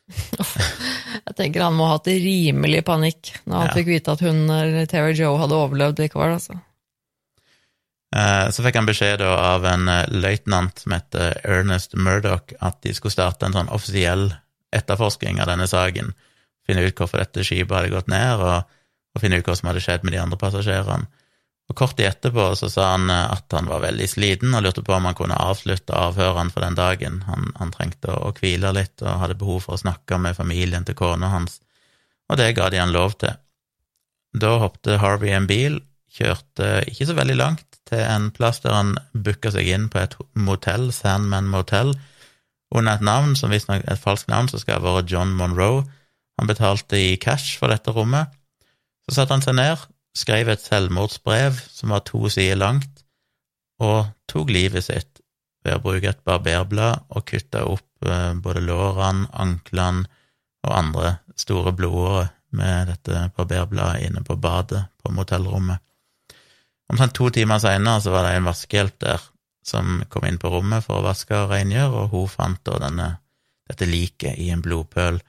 Jeg tenker han må ha hatt rimelig panikk når han Ja. fikk vite at hun, eller Terry Joe, hadde overlevd likevel. Altså. Eh, Så fikk han beskjed da av en eh, løytnant som heter Ernest Murdoch, at de skulle starte en sånn offisiell etterforsking av denne saken. Finne ut hvorfor dette skipet hadde gått ned, og, og finne ut hva som hadde skjedd med de andre passasjerene. Og kort tid etterpå så sa han eh, at han var veldig sliten og lurte på om han kunne avslutte avhørene for den dagen. Han, han trengte å, hvile litt og hadde behov for å snakke med familien til kona hans, og det ga de han lov til. Da hoppet Harvey en bil, kjørte ikke så veldig langt, til en plass der han booka seg inn på et motell, Sandman Motel, under et navn som visstnok et falskt navn, som skal være John Monroe. Han betalte i cash for dette rommet. Så satte han seg ned, skrev et selvmordsbrev som var to sider langt, og tok livet sitt ved å bruke et barberblad og kutte opp eh, både lårene, anklene og andre store blodårer med dette barberbladet inne på badet på motellrommet. Omtrent to timer seinere var det en vaskehjelp der som kom inn på rommet for å vaske og rengjøre, og hun fant da denne, dette liket i en blodpøl,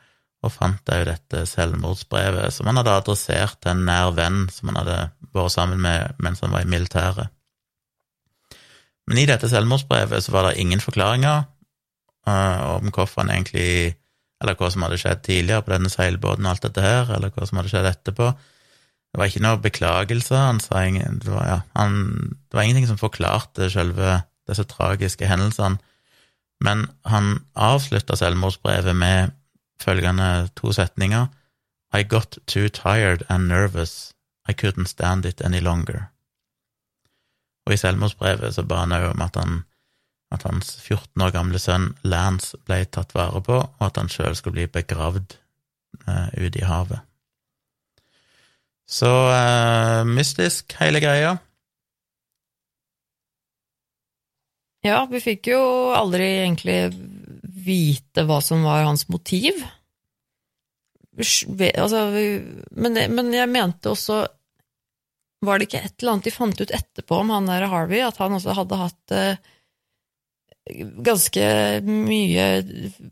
og fant òg dette selvmordsbrevet som han hadde adressert til en nær venn som han hadde vært sammen med mens han var i militæret. Men i dette selvmordsbrevet så var det ingen forklaringer uh, om hvorfor han egentlig Eller hva som hadde skjedd tidligere på denne seilbåten og alt dette her, eller hva som hadde skjedd etterpå. Det var ikke noe beklagelse. Han sa ingen, det, var, ja, han, det var ingenting som forklarte selve disse tragiske hendelsene. Men han avslutta selvmordsbrevet med følgende to setninger I got too tired and nervous. I couldn't stand it any longer. Og i selvmordsbrevet så ba han òg om at, han, at hans 14 år gamle sønn Lance ble tatt vare på, og at han sjøl skulle bli begravd eh, ute i havet. Så eh, mystisk, hele greia. Ja, vi fikk jo aldri egentlig vite hva som var hans motiv. Altså, men, men, jeg mente også Var det ikke et eller annet de fant ut etterpå om han der Harvey, at han også hadde hatt eh, ganske mye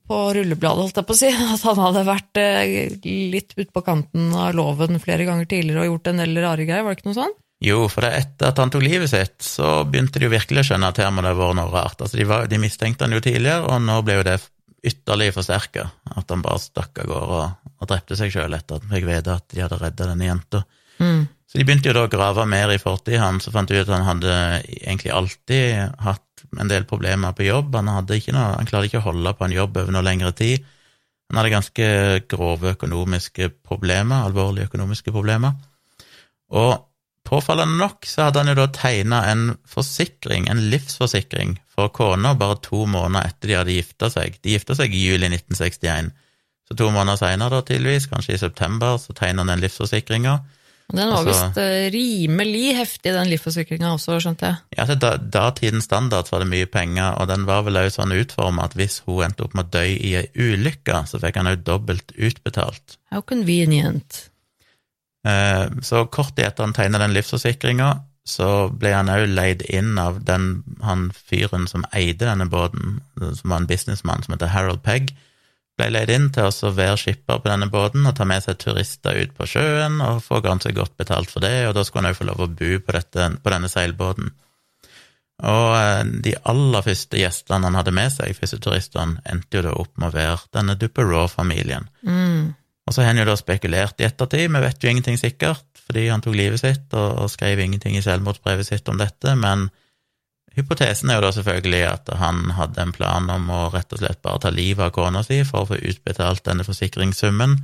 på rullebladet, holdt jeg på å si. At han hadde vært eh, litt utpå kanten av loven flere ganger tidligere og gjort en del rare greier, var det ikke noe sånn? Jo, for det etter at han tok livet sitt, så begynte de jo virkelig å skjønne at her må det ha vært noe rart. Altså, de, var, de, mistenkte han jo tidligere, og nå ble jo det ytterligere forsterka. At han bare stakk av gårde og, og, drepte seg sjøl etter at han fikk vite at de hadde redda denne jenta. Mm. Så de begynte jo da å grave mer i fortida hans, og fant ut at han hadde egentlig alltid hatt en del problemer på jobb. Han, hadde ikke noe, han klarte ikke å holde på en jobb over noe lengre tid. Han hadde ganske grove økonomiske problemer, alvorlige økonomiske problemer. Og påfallende nok så hadde han jo da tegna en forsikring, en livsforsikring, for kona bare to måneder etter de hadde gifta seg. De gifta seg i juli 1961. Så to måneder seinere, tydeligvis, kanskje i september, så tegna han den livsforsikringa. Den var altså, visst uh, rimelig heftig, den livsforsikringa også, skjønte jeg. Ja, til da, datidens standard var det mye penger, og den var vel òg sånn utforma at hvis hun endte opp med å dø i ei ulykke, så fikk han òg dobbelt utbetalt. How convenient. Uh, så kort etter han tegna den livsforsikringa, så ble han òg leid inn av den, han fyren som eide denne båten, som var en businessmann som heter Harold Pegg ble leid inn til å være skipper på denne båten og ta med seg turister ut på sjøen og få ganske godt betalt for det, og da skulle han òg få lov å bo på, dette, på, denne seilbåten. Og eh, de aller første gjestene han hadde med seg, første turistene, endte jo da opp med å være denne Duperrault-familien. Mm. Og så har han jo da spekulert i ettertid, vi vet jo ingenting sikkert, fordi han tok livet sitt og, og skrev ingenting i selvmordsbrevet sitt om dette, men Hypotesen er jo da selvfølgelig at han hadde en plan om å rett og slett bare ta livet av kona si for å få utbetalt denne forsikringssummen,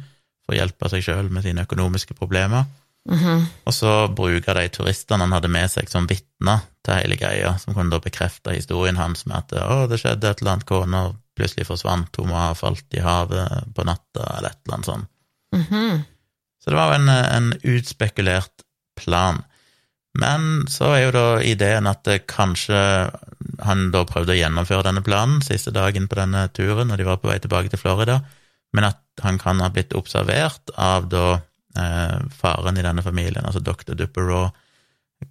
for å hjelpe seg sjøl med sine økonomiske problemer. Mm -hmm. Og så bruke de turistene han hadde med seg som vitner til hele greia, som kunne da bekrefte historien hans med at å, det skjedde et eller annet, kona plutselig forsvant, hun må ha falt i havet på natta, eller et eller annet sånt. Mm -hmm. Så det var jo en, en utspekulert plan. Men så er jo da ideen at kanskje han da prøvde å gjennomføre denne planen siste dagen på denne turen, når de var på vei tilbake til Florida, men at han kan ha blitt observert av da eh, faren i denne familien, altså dr. Duperrault,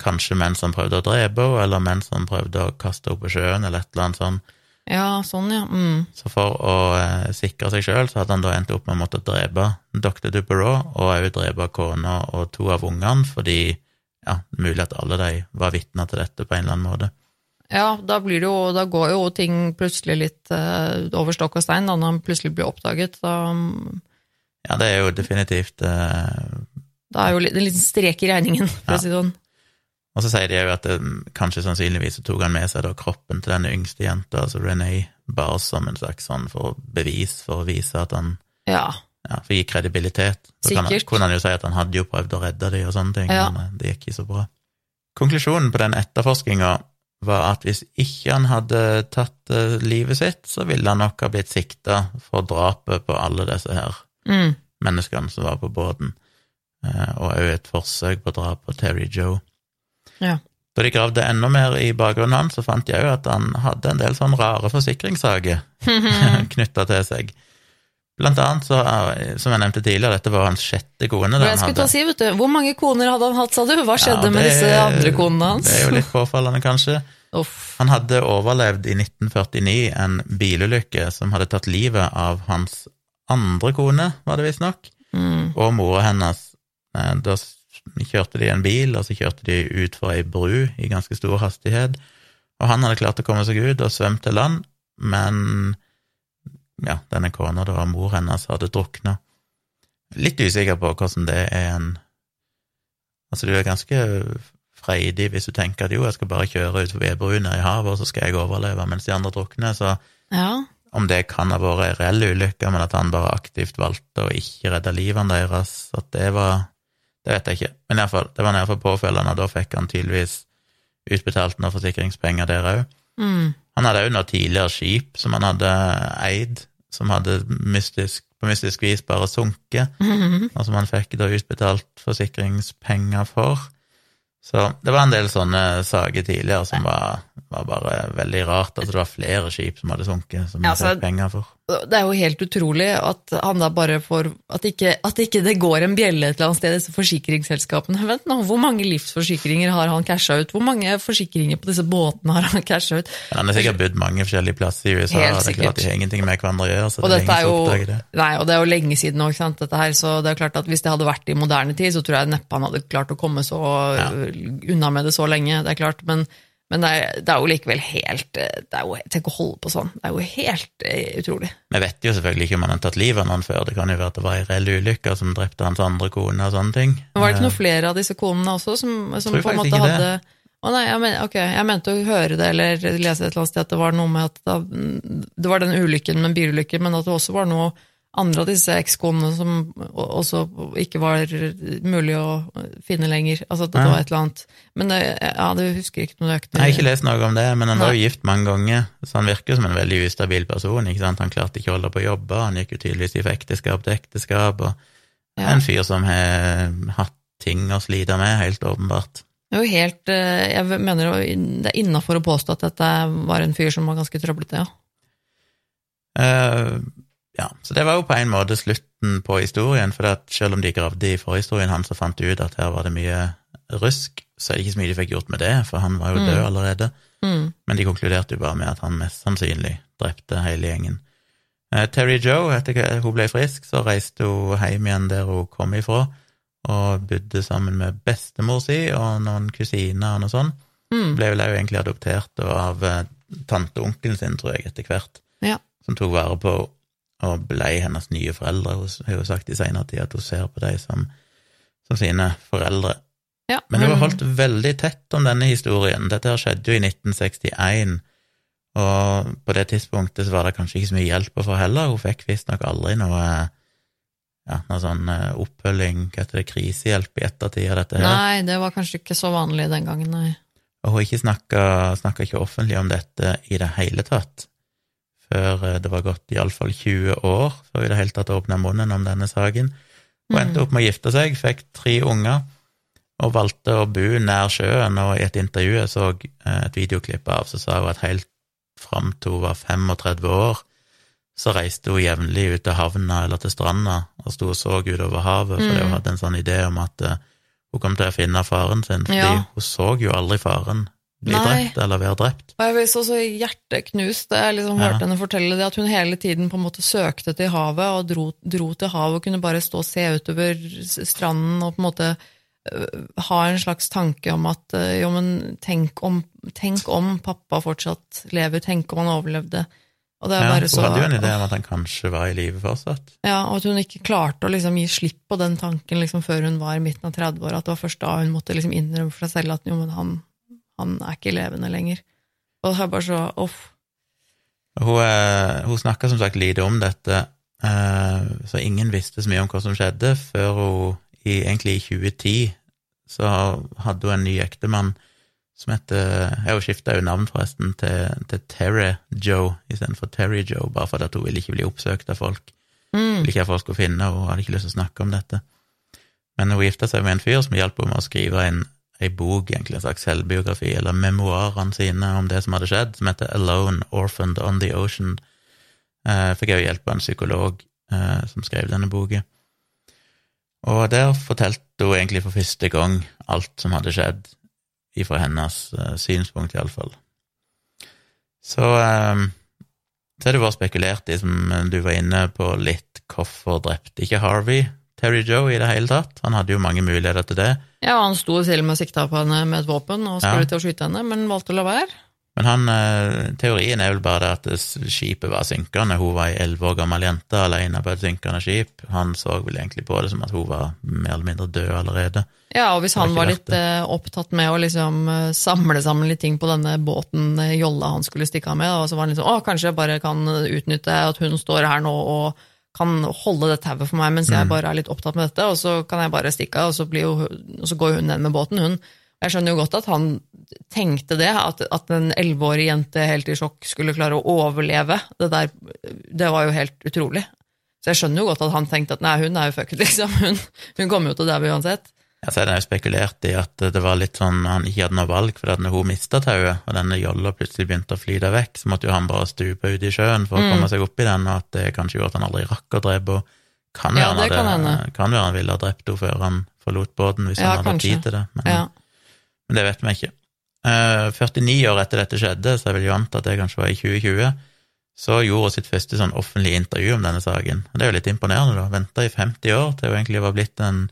kanskje mens han prøvde å drepe henne, eller mens han prøvde å kaste henne på sjøen, eller et eller annet sånt. Ja, sånn, ja. Mm. Så for å eh, sikre seg sjøl, så hadde han da endt opp med å måtte drepe dr. Duperrault, og òg drepe kona og to av ungene, fordi ja, mulig at alle de var vitner til dette på en eller annen måte. Ja, da, blir det jo, da går jo ting plutselig litt eh, over stokk og stein, da når han plutselig blir oppdaget. Da, ja, det er jo definitivt eh, Da er jo en liten strek i regningen, for ja. å si det sånn. Og så sier de jo at det, kanskje sannsynligvis tok han med seg da kroppen til denne yngste jenta, altså Renee, bare som en slags sånn for bevis, for å vise at han Ja. ja, For å gi kredibilitet. Så kan han, kunne han jo si at han hadde jo prøvd å redde dem og sånne ting, Ja. men eh, det gikk ikke så bra. Konklusjonen på den etterforskninga var at hvis ikke han hadde tatt eh, livet sitt, så ville han nok ha blitt sikta for drapet på alle disse her Mm. menneskene som var på båten, eh, og òg et forsøk på drap på Terry Joe. Ja. Da de gravde enda mer i bakgrunnen hans, så fant jeg jo at han hadde en del sånn rare forsikringssaker knytta til seg. Blant annet, så, eh, som jeg nevnte tidligere, dette var hans sjette kone. Jeg skulle ta si, vet du, Hvor mange koner hadde han hatt, sa du? Hva skjedde Ja, med disse andre konene hans? Det er jo litt påfallende, kanskje. Uff. Han hadde overlevd i 1949 en bilulykke som hadde tatt livet av hans andre kone, var det visstnok, Mm. og mora hennes. Eh, Da kjørte de en bil, og så kjørte de ut for ei bru i ganske stor hastighet, og han hadde klart å komme seg ut og svømt til land, men ja, denne kona, da, mor hennes, hadde drukna. Litt usikker på hvordan det er en Altså, du er ganske freidig hvis du tenker at jo, jeg skal bare kjøre ut forbi brua i havet, og så skal jeg overleve mens de andre drukner, så Ja. om det kan ha vært ei reell ulykke, men at han bare aktivt valgte å ikke redde livene deres, at det var Det vet jeg ikke. Men i fall, det var iallfall påfølgende, og da fikk han tydeligvis utbetalt noen forsikringspenger der òg. Mm. Han hadde òg noe tidligere skip som han hadde eid, som hadde mystisk, på mystisk vis bare sunket, og som han fikk da utbetalt forsikringspenger for. Så det var en del sånne saker tidligere som var, var bare veldig rart. Altså det var flere skip som hadde sunket, som Ja, altså- fikk penger for. Det er jo helt utrolig at han da bare får At ikke, at ikke det går en bjelle et eller annet sted i disse forsikringsselskapene. Vent nå, Hvor mange livsforsikringer har han casha ut? Hvor mange forsikringer på disse båtene har han casha ut? Men han har sikkert bodd mange forskjellige plasser i USA, Helt og det er klart de har ingenting med hverandre å gjøre, så Og det er dette er jo det. Nei, og det er jo lenge siden sant, dette her, så det er klart at hvis det hadde vært i moderne tid, så tror jeg neppe han hadde klart å komme så Ja. unna med det så lenge, det er klart, men, men det, er, det er jo likevel helt det er jo, Tenk å holde på sånn, det er jo helt eh, utrolig. Vi vet jo selvfølgelig ikke om han har tatt livet av noen før, det kan jo være at det var ei reell ulykke som drepte hans andre kone og sånne ting. Men var det ikke noen flere av disse konene også som, som på en måte hadde Å nei, jeg, men, okay, jeg mente å høre det eller lese et eller annet sted at det var noe med at da, det var den ulykken med bilulykken, men at det også var noe andre av disse ekskonene som også ikke var mulig å finne lenger. Altså at det Ja. var et eller annet Men det, ja, det husker jeg ikke noe nøyaktig. Jeg har ikke lest noe om det, men han var jo gift mange ganger, så han virker som en veldig ustabil person. ikke sant? Han klarte ikke å holde på å jobbe, han gikk jo tydeligvis fra ekteskap til ekteskap, og Ja. en fyr som har hatt ting å slite med, helt åpenbart. Det er jo helt eh, Jeg mener det er innafor å påstå at dette var en fyr som var ganske trøblete, ja. Eh, ja, så det var jo på en måte slutten på historien, for at selv om de gravde i forhistorien hans og fant ut at her var det mye rusk, så er det ikke så mye de fikk gjort med det, for han var jo død Mm. allerede. Mm. Men de konkluderte jo bare med at han mest sannsynlig drepte hele gjengen. Eh, Terry Joe, etter at hun ble frisk, så reiste hun hjem igjen der hun kom ifra, og bodde sammen med bestemor si og noen kusiner og noe sånt. Mm. Ble vel også egentlig adoptert av eh, tante og onkelen sin, tror jeg, etter hvert, Ja. som tok vare på henne og ble hennes nye foreldre. Hun har jo sagt i senere tid at hun ser på dem som, som sine foreldre. Ja, Men hun har holdt veldig tett om denne historien. Dette her skjedde jo i 1961, og på det tidspunktet så var det kanskje ikke så mye hjelp å få heller. Hun fikk visstnok aldri noe, ja, noe sånn eh, oppfølging, hva heter det, krisehjelp i ettertid av dette her. Nei, det var kanskje ikke så vanlig den gangen, nei. Og hun snakka ikke offentlig om dette i det hele tatt, før eh, det var gått iallfall 20 år før vi i det hele tatt åpna munnen om denne saken. Hun endte opp med å gifte seg, fikk tre unger, og valgte å bo nær sjøen, og i et intervju jeg så eh, et videoklipp av, så sa hun at helt fram til hun var 35 år, så reiste hun jevnlig ut til havna eller til stranda og sto og så utover havet, fordi Mm. hun hadde en sånn idé om at eh, hun kom til å finne faren sin, fordi Ja. hun så jo aldri faren bli Nei. drept eller være drept. Og jeg ble så, så hjerteknust da jeg liksom Ja. hørte henne fortelle det, at hun hele tiden på en måte søkte til havet og dro, dro til havet og kunne bare stå og se utover stranden og på en måte øh, ha en slags tanke om at øh, jo, men tenk om, tenk om pappa fortsatt lever, tenk om han overlevde. Og det er Ja, bare så hun hadde jo en idé om at han kanskje var i live fortsatt. Ja, og at hun ikke klarte å liksom gi slipp på den tanken liksom før hun var i midten av 30-åra. At det var først da hun måtte liksom innrømme for seg selv at jo, men han, han er ikke levende lenger. Og det er bare så off. Hun, eh, hun snakka som sagt lite om dette, eh, så ingen visste så mye om hva som skjedde, før hun i, egentlig i 2010 så hadde hun en ny ektemann som heter Jeg Hun skifta jo navn, forresten, til, til Terry Joe istedenfor Terry Joe, bare fordi hun ville ikke bli oppsøkt av folk. Mm. Ville ikke at folk skulle finne henne, og hadde ikke lyst til å snakke om dette. Men hun gifta seg med en fyr som hjalp henne med å skrive en, ei bok, egentlig en slags selvbiografi, eller memoarene sine om det som hadde skjedd, som heter Alone, Orphaned on the Ocean. Eh, fikk jeg jo hjelp av en psykolog eh, som skrev denne boka. Og der fortalte hun egentlig for første gang alt som hadde skjedd, ifra hennes eh, synspunkt, iallfall. Så eh, så har det vært spekulert i, som du var inne på litt, hvorfor drepte ikke Harvey Terry Joe i det hele tatt? Han hadde jo mange muligheter til det. Ja, han sto selv med og sikta på henne med et våpen og skulle Ja. til å skyte henne, men valgte å la være. Men han, eh, teorien er vel bare det at skipet var synkende. Hun var ei elleve år gammel jente alene på et synkende skip. Han så vel egentlig på det som at hun var mer eller mindre død allerede. Ja, og hvis han var litt eh, opptatt med å liksom eh, samle sammen litt ting på denne båten jolla han skulle stikke av med, og så var han liksom å, kanskje jeg bare kan utnytte at hun står her nå og kan holde det tauet for meg mens jeg bare er litt opptatt med dette, og så kan jeg bare stikke av, og og så går hun ned med båten, hun. Jeg skjønner jo godt at han tenkte det, at, at en elleveårig jente helt i sjokk skulle klare å overleve. Det der, det var jo helt utrolig. Så jeg skjønner jo godt at han tenkte at nei, hun er jo fucket, liksom. Hun, hun kommer jo til å daue uansett. Ja, så er det jo spekulert i at det var litt sånn han ikke hadde noe valg, for når hun mista tauet, og denne jolla plutselig begynte å flyte vekk, så måtte jo han bare stupe ut i sjøen for å komme seg opp i den, og at det kanskje gjorde at han aldri rakk å drepe henne. Kan være Ja, han det kan være han ville ha drept henne før han forlot båten, hvis Ja, han hadde kanskje. tid til det. Men, Ja. men det vet vi ikke. Eh, 49 år etter dette skjedde, så jeg vil jo anta at det kanskje var i 2020, så gjorde hun sitt første sånn offentlige intervju om denne saken. Det er jo litt imponerende, da. Venta i 50 år til hun egentlig var blitt en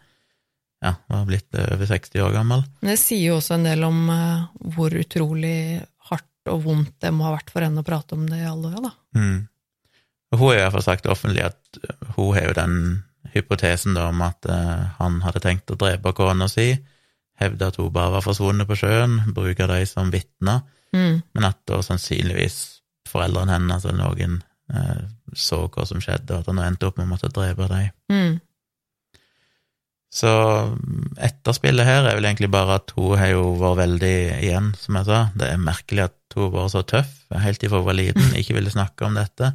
ja, var blitt eh, over 60 år gammel. Men det sier jo også en del om eh, hvor utrolig hardt og vondt det må ha vært for henne å prate om det i alle år, da. Mm. Hun har i hvert fall sagt offentlig at eh, hun har jo den hypotesen da om at han hadde tenkt å drepe kona si, hevde at hun bare var forsvunnet på sjøen, bruke de som vitner, Mm. men at da sannsynligvis foreldrene hennes eller noen så hva som skjedde, og at han endte opp med å måtte drepe dem. Mm. Så etterspillet her er vel egentlig bare at hun har jo vært veldig igjen, som jeg sa. Det er merkelig at hun var så tøff helt ifra hun var liten, ikke ville snakke om dette.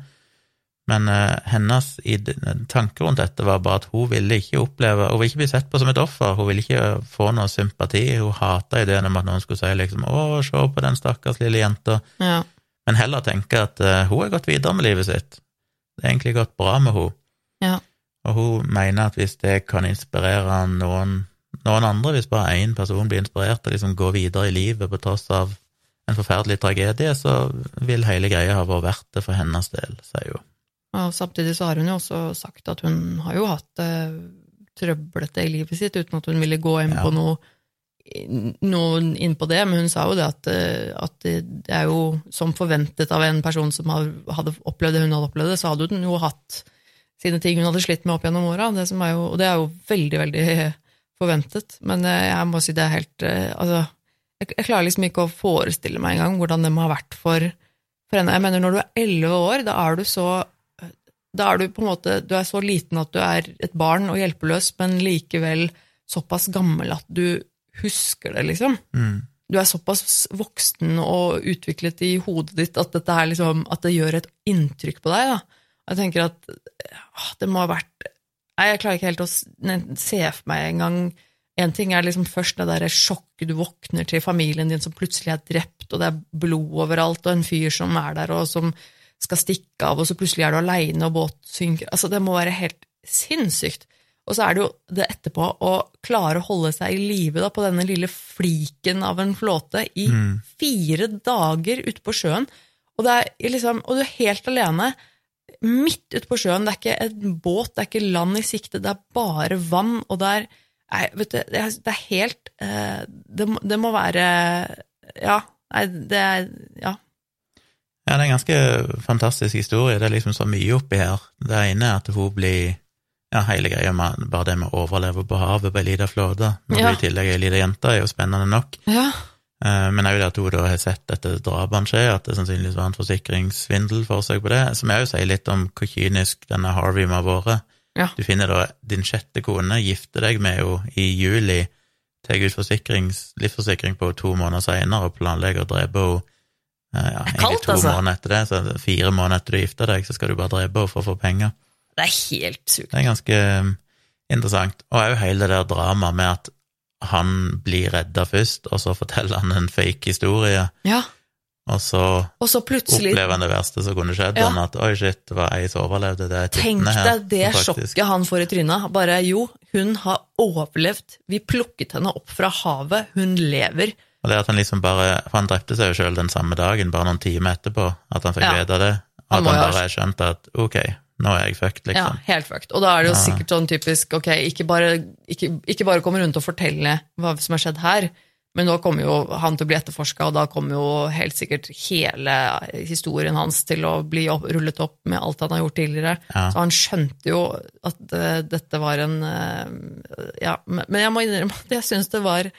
Men uh, hennes tanke rundt dette var bare at hun ville ikke oppleve Hun ville ikke bli sett på som et offer, hun ville ikke få noe sympati. Hun hata ideen om at noen skulle si liksom 'Å, se på den stakkars lille jenta', Ja. men heller tenke at uh, hun har gått videre med livet sitt. Det har egentlig gått bra med henne. Ja. Og hun mener at hvis det kan inspirere noen, noen andre, hvis bare én person blir inspirert til å liksom gå videre i livet på tross av en forferdelig tragedie, så vil hele greia ha vært verdt det for hennes del, sier hun. Og samtidig så har hun jo også sagt at hun har jo hatt det trøblete i livet sitt, uten at hun ville gå inn Ja. på noe, noe inn på det, men hun sa jo det at, eh, at det det er jo som forventet av en person som hadde opplevd det hun hadde opplevd det, så hadde hun jo hatt sine ting hun hadde slitt med opp gjennom åra, det som jo- og det er jo veldig, veldig forventet. Men eh, jeg må si det er helt eh, Altså, jeg, jeg klarer liksom ikke å forestille meg engang hvordan det må ha vært for, for henne. Jeg mener, når du er elleve år, da er du så da er du på en måte du er så liten at du er et barn og hjelpeløs, men likevel såpass gammel at du husker det, liksom. Mm. Du er såpass voksen og utviklet i hodet ditt at, dette er liksom, at det gjør et inntrykk på deg. Da. Jeg tenker at ah, det må ha vært Nei, jeg klarer ikke helt å se for meg engang En ting er liksom først det der sjokket du våkner til familien din som plutselig er drept, og det er blod overalt, og en fyr som er der, og som skal stikke av, og så plutselig er du aleine, og båt synker Altså, det må være helt sinnssykt. Og så er det jo det etterpå å klare å holde seg i live på denne lille fliken av en flåte i Mm. fire dager ute på sjøen, og, det er liksom, og du er helt alene midt ute på sjøen. Det er ikke en båt, det er ikke land i sikte, det er bare vann, og det er vet du, det er, er helt eh, det, må- det må være Ja. Nei, det er Ja. Ja, det er en ganske fantastisk historie. Det er liksom så mye oppi her. Det ene er at hun blir ja, hele greia med bare det med å overleve på havet på ei lita flåte, når Ja. du i tillegg er ei lita jente, er jo spennende nok. Ja. Eh, Men òg det at da har sett dette drapene skje, at det sannsynligvis var en forsikringssvindel forsøk på det, som òg sier litt om hvor kynisk denne Harvey må ha vært. Ja. Du finner da din sjette kone, gifter deg med henne i juli, tar ut livsforsikring på henne to måneder seinere og planlegger å drepe henne eh, ja, kaldt, to altså. måneder etter det, så fire måneder etter du gifter deg, så skal du bare drepe henne for å få penger. Det er helt sykt. Det er ganske um, interessant. Og òg hele det der dramaet med at han blir redda først, og så forteller han en fake historie, Ja. og så Og så opplever han det verste som kunne skjedd, Ja. han at oi, shit, det var ei som overlevde, det er Tenk deg det sjokket han får i trynet. Bare jo, hun har overlevd. Vi plukket henne opp fra havet. Hun lever. Og det at han liksom bare For han drepte seg jo sjøl den samme dagen, bare noen timer etterpå, at han fikk Ja. vite det. At han, han bare skjønte at ok, nå er jeg fucked, Ja, liksom. helt fucked. Og da er det jo Ja. sikkert sånn typisk ok, ikke bare, ikke, ikke bare komme rundt og fortelle hva som har skjedd her, men nå kommer jo han til å bli etterforska, og da kommer jo helt sikkert hele historien hans til å bli opp, rullet opp med alt han har gjort tidligere. Ja. Så han skjønte jo at uh, dette var en uh, Ja, men men jeg må innrømme at jeg syns det var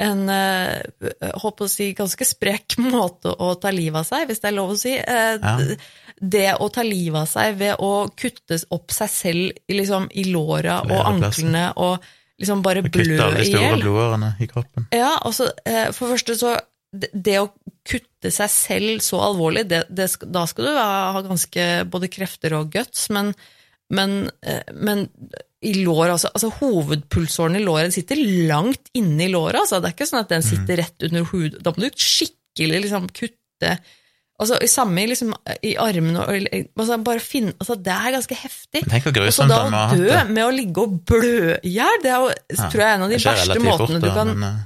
en uh, håper å si, ganske sprek måte å ta livet av seg, hvis det er lov å si. Uh, Ja. Det å ta livet av seg ved å kutte opp seg selv i, liksom, i låra og anklene og liksom bare blø kutte alle de i store hjel. blodårene i kroppen. Ja, altså, for det første så det, å kutte seg selv så alvorlig, det, det, da skal du ha, ganske både krefter og guts, men, men, eh, men i lår, altså, altså hovedpulsåren i låret sitter langt inne i låret, altså. Det er ikke sånn at den sitter rett under hodet. Da må du skikkelig liksom kutte Altså, i samme liksom, i armene og altså, bare finne, altså, Det er ganske heftig. Tenk hvor grusomt det han må å ha hatt dø det. med å ligge og blø i hjel, det er jo, Ja, tror jeg, er en av de verste måtene fort, du kan men, eh,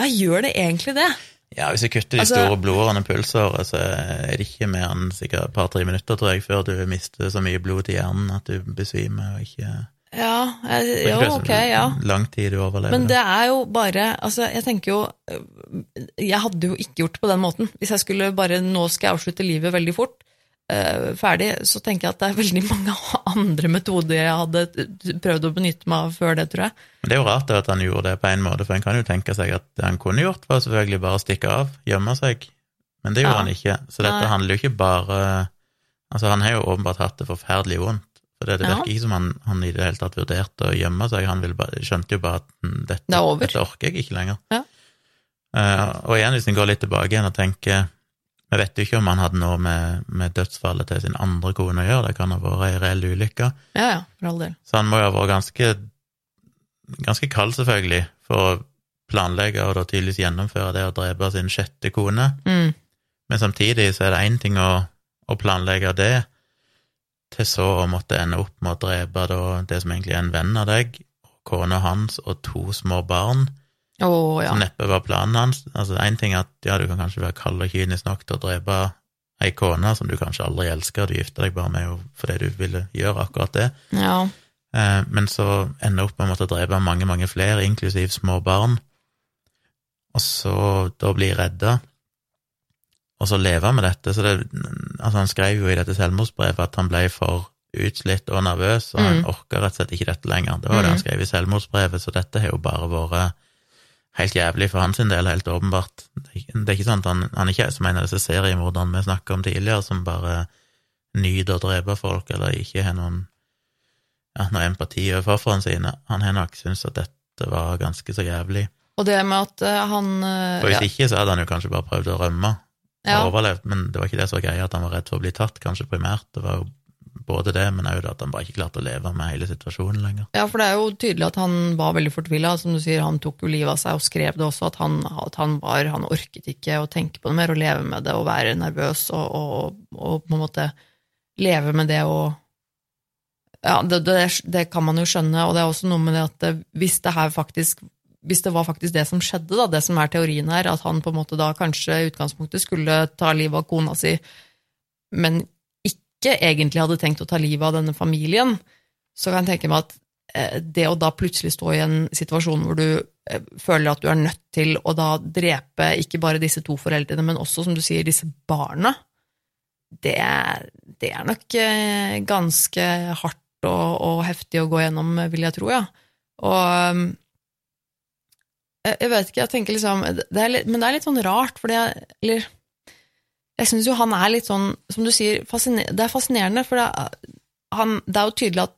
Ja, gjør det egentlig det? Ja, hvis jeg kutter de Altså- store blodårene pulsåret, så er det ikke mer enn sikkert et par-tre minutter, tror jeg, før du mister så mye blod til hjernen at du besvimer og ikke Ja, jeg, jo, ok, ja. Lang tid du overlever. Men det er jo bare Altså, jeg tenker jo øh, Jeg hadde jo ikke gjort det på den måten. Hvis jeg skulle bare Nå skal jeg avslutte livet veldig fort, øh, ferdig, så tenker jeg at det er veldig mange andre metoder jeg hadde prøvd å benytte meg av før det, tror jeg. Men det er jo rart at han gjorde det på en måte, for en kan jo tenke seg at det han kunne gjort, var selvfølgelig bare å stikke av, gjemme seg, men det gjorde Ja. han ikke. Så dette Nei. handler jo ikke bare Altså, han har jo åpenbart hatt det forferdelig vondt, for det, det Ja. virker ikke som han, han i det hele tatt vurderte å gjemme seg, han bare, skjønte jo bare at mm, dette, Det dette orker jeg ikke lenger. Ja. Uh, og igjen, hvis en går litt tilbake igjen og tenker Vi vet jo ikke om han hadde noe med, med dødsfallet til sin andre kone å gjøre, det kan ha vært ei reell ulykke. Ja, ja, for all del. Så han må jo ha vært ganske, ganske kald, selvfølgelig, for å planlegge og da tydeligvis gjennomføre det å drepe sin sjette kone. Mm. Men samtidig så er det én ting å, å planlegge det, til så å måtte ende opp med å drepe da det som egentlig er en venn av deg, kona hans og to små barn, oh, ja. som neppe var planen hans. Altså, én ting er at ja, du kan kanskje være kald og kynisk nok til å drepe ei kone som du kanskje aldri elsker, du gifter deg bare med fordi du ville gjøre akkurat det. ja. Eh, Men så ender opp med å måtte drepe mange, mange flere, inklusiv små barn, og så da bli redda, og så leve med dette. Så det, altså han skrev jo i dette selvmordsbrevet at han ble for utslitt og nervøs, og han Mm. orka rett og slett ikke dette lenger. Det var det han Mm. skrev i selvmordsbrevet, så dette har jo bare vært helt jævlig for hans del, helt åpenbart. Det er ikke- sånn at han, han ikke er som en av disse seriemorderne vi snakka om tidligere, som bare nyter å drepe folk, eller ikke har noen ja, noe empati overfor ofrene sine. Han har nok syntes at dette var ganske så jævlig. Og det med at eh, han eh, For hvis ja. ikke, så hadde han jo kanskje bare prøvd å rømme Ja. overlevd, men det var ikke det som var greia, at han var redd for å bli tatt, kanskje primært. Det var jo både det, men òg at han bare ikke klarte å leve med hele situasjonen lenger. Ja, for det er jo tydelig at han var veldig fortvila. Som du sier, han tok jo livet av seg og skrev det også, at han, at han var Han orket ikke å tenke på det mer og leve med det og være nervøs og, og, og på en måte leve med det og Ja, det, det, det kan man jo skjønne, og det er også noe med det at hvis det her faktisk hvis det var faktisk det som skjedde, da, det som er teorien her, at han på en måte da kanskje i utgangspunktet skulle ta livet av kona si, men ikke egentlig hadde tenkt å ta livet av denne familien, så kan jeg tenke meg at eh, det å da plutselig stå i en situasjon hvor du eh, føler at du er nødt til å da drepe ikke bare disse to foreldrene, men også, som du sier, disse barna, det, det er nok eh, ganske hardt og, og, heftig å gå gjennom, vil jeg tro, ja. Og jeg vet ikke, jeg tenker liksom det litt, Men det er litt sånn rart, fordi jeg Eller jeg syns jo han er litt sånn, som du sier, det er fascinerende, for det, han, det er jo tydelig at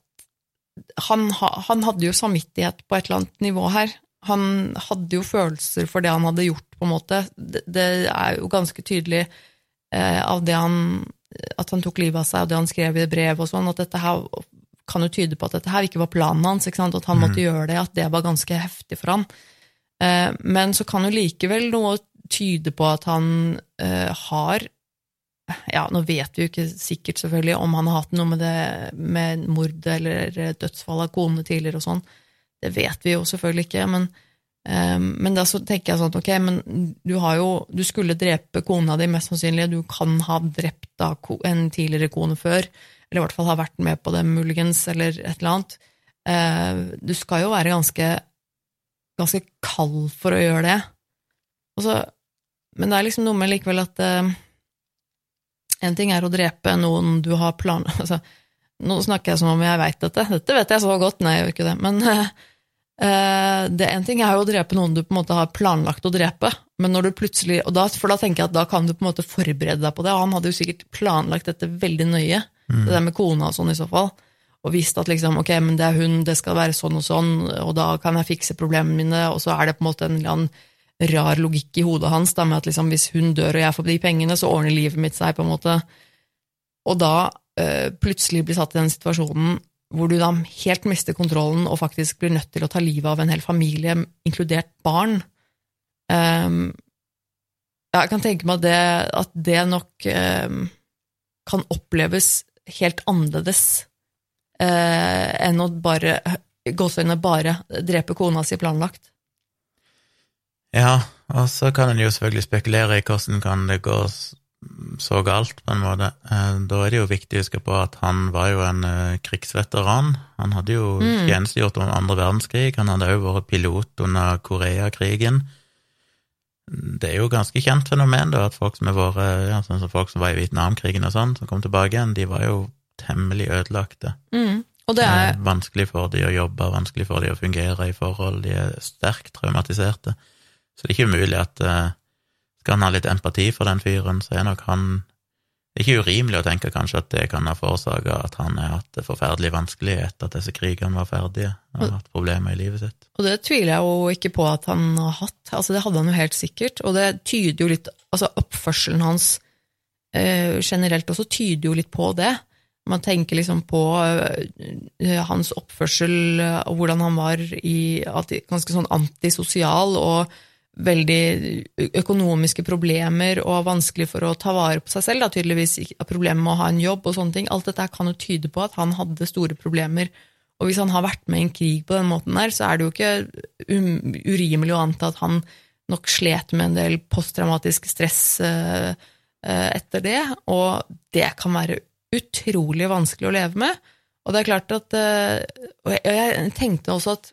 han, han, hadde jo samvittighet på et eller annet nivå her. Han hadde jo følelser for det han hadde gjort, på en måte. Det, det er jo ganske tydelig eh, av det han At han tok livet av seg, og det han skrev i brev og sånn, at dette her kan jo tyde på at dette her ikke var planen hans, at han mm. måtte gjøre det, at det var ganske heftig for han. Eh, men så kan jo likevel noe tyde på at han eh, har ja, nå vet vi jo ikke sikkert selvfølgelig om han har hatt noe med det med mord eller dødsfall av kone tidligere og sånn. Det vet vi jo selvfølgelig ikke, men, um, men da tenker jeg sånn at ok, men du jo Du skulle drepe kona di, mest sannsynlig. Du kan ha drept en tidligere kone før, eller i hvert fall ha vært med på det, muligens, eller et eller annet. Du skal jo være ganske ganske kald for å gjøre det. Så, men det er liksom noe med likevel at uh, En ting er å drepe noen du har plan... Altså, nå snakker jeg som om jeg veit dette. Dette vet jeg så godt. Nei, jeg gjør ikke det. Men uh, det en ting er jo å drepe noen du på en måte har planlagt å drepe, men når du plutselig, og da, for da tenker jeg at da kan du på en måte forberede deg på det, og han hadde jo sikkert planlagt dette veldig nøye, mm. det der med kona og sånn i så fall og visste at liksom, ok, men det er hun, det skal være sånn og sånn, og da kan jeg fikse problemene mine, og så er det på en måte en eller annen rar logikk i hodet hans da, med at liksom, hvis hun dør og jeg får de pengene, så ordner livet mitt seg, på en måte. Og da øh, plutselig blir satt i den situasjonen hvor du da helt mister kontrollen og faktisk blir nødt til å ta livet av en hel familie, inkludert barn. Um, jeg kan tenke meg at det, at det nok um, kan oppleves helt annerledes enn å bare gåseøynene bare drepe kona si planlagt. Ja, og så kan en jo selvfølgelig spekulere i hvordan kan det gå så galt, på en måte. Eh, da er det jo viktig å huske på at han var jo en uh, krigsveteran. Han hadde jo mm. tjenestegjort under andre verdenskrig, han hadde òg vært pilot under Koreakrigen. Det er jo ganske kjent fenomen, da, at folk som, vært, ja, sånn som folk som var i Vietnamkrigen og sånn, som kom tilbake igjen, de var jo temmelig ødelagte. Mm. Og det er Vanskelig for de å jobbe, vanskelig for de å fungere i forhold, de er sterkt traumatiserte. Så det er ikke umulig at uh, skal han ha litt empati for den fyren, så er nok han Det er ikke urimelig å tenke kanskje at det kan ha forårsaka at han har hatt det forferdelig vanskelig etter at disse krigene var ferdige, og har hatt problemer i livet sitt. Og det tviler jeg jo ikke på at han har hatt, altså det hadde han jo helt sikkert, og det tyder jo litt Altså oppførselen hans eh, generelt også tyder jo litt på det. Man tenker liksom på uh, hans oppførsel uh, og hvordan han var i ganske sånn antisosial og veldig økonomiske problemer og vanskelig for å ta vare på seg selv. Da, tydeligvis problemer med å ha en jobb og sånne ting. Alt dette kan jo tyde på at han hadde store problemer. Og hvis han har vært med i en krig på den måten der, så er det jo ikke um, urimelig å anta at han nok slet med en del posttraumatisk stress etter det, og det kan være utrolig vanskelig å leve med. Og det er klart at eh, Og jeg tenkte også at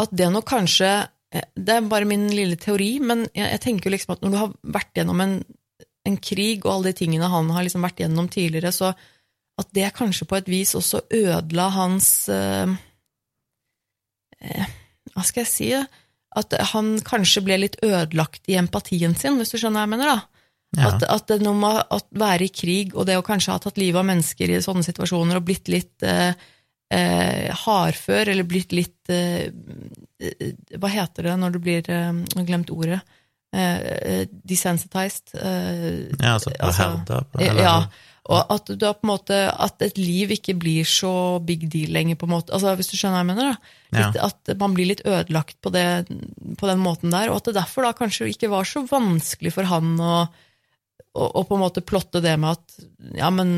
at det nok kanskje eh, Det er bare min lille teori, men jeg tenker jo liksom at når du har vært gjennom en, en krig og alle de tingene han har liksom vært gjennom tidligere, så at det kanskje på et vis også ødela hans eh, eh Hva skal jeg si? At han kanskje ble litt ødelagt i empatien sin, hvis du skjønner hva jeg mener? da ja. At, at, det noe med å være i krig, og det å kanskje ha tatt livet av mennesker i sånne situasjoner og blitt litt eh, eh, hardfør, eller blitt litt eh, Hva heter det når du blir eh, Glemt ordet. Eh, eh, desensitized. ja, altså, altså herda? Ja. Og at, du på en måte, at et liv ikke blir så big deal lenger, på en måte. Altså, hvis du skjønner hva jeg mener? da. Litt, ja. At man blir litt ødelagt på, det, på den måten der, og at det derfor da kanskje ikke var så vanskelig for han å og, på en måte plotte det med at ja, men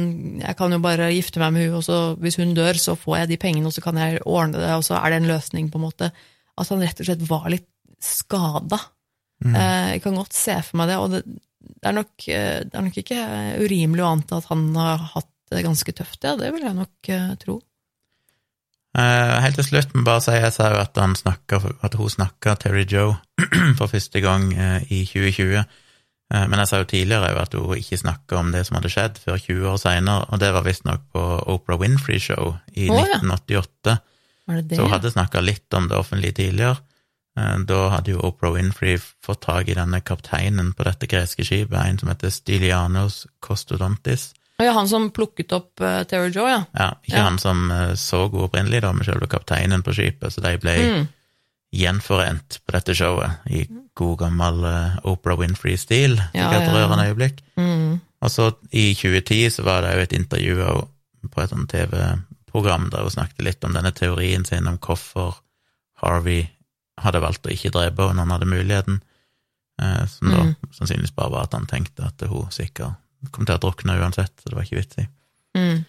jeg kan jo bare gifte meg med hun, og så hvis hun dør, så får jeg de pengene, og så kan jeg ordne det, og så er det en løsning, på en måte. At han rett og slett var litt skada. Mm. Eh, jeg kan godt se for meg det, og det, det, er nok, eh, det, er nok, ikke urimelig å anta at han har hatt det ganske tøft, ja, det vil jeg nok eh, tro. Uh, helt til slutt, men bare si jeg sa jo at, snakker, at hun snakka Terry Joe for første gang uh, i 2020. Eh, Men jeg sa jo tidligere at hun ikke snakka om det som hadde skjedd, før 20 år seinere, og det var visstnok på Oprah Winfrey Show i oh, ja. 1988. Det det? Så hun hadde snakka litt om det offentlige tidligere. Eh, Da hadde jo Oprah Winfrey fått tak i denne kapteinen på dette greske skipet, en som heter Stylianos Kostodontis. Ja, han som plukket opp uh, Terry Joe, ja. Ja, ikke Ja. han som uh, så henne opprinnelig, da, men selve kapteinen på skipet, så de ble Mm. Gjenforent på dette showet, i god gammel eh, Oprah Winfrey-stil. Ja, et ja, rørende øyeblikk. Mm. Og så i 2010 så var det jo et intervju på et sånt TV-program der hun snakket litt om denne teorien sin om hvorfor Harvey hadde valgt å ikke drepe henne når han hadde muligheten, eh, som da Mm. sannsynligvis bare var at han tenkte at hun sikkert kom til å drukne uansett, så det var ikke vits i. Mm.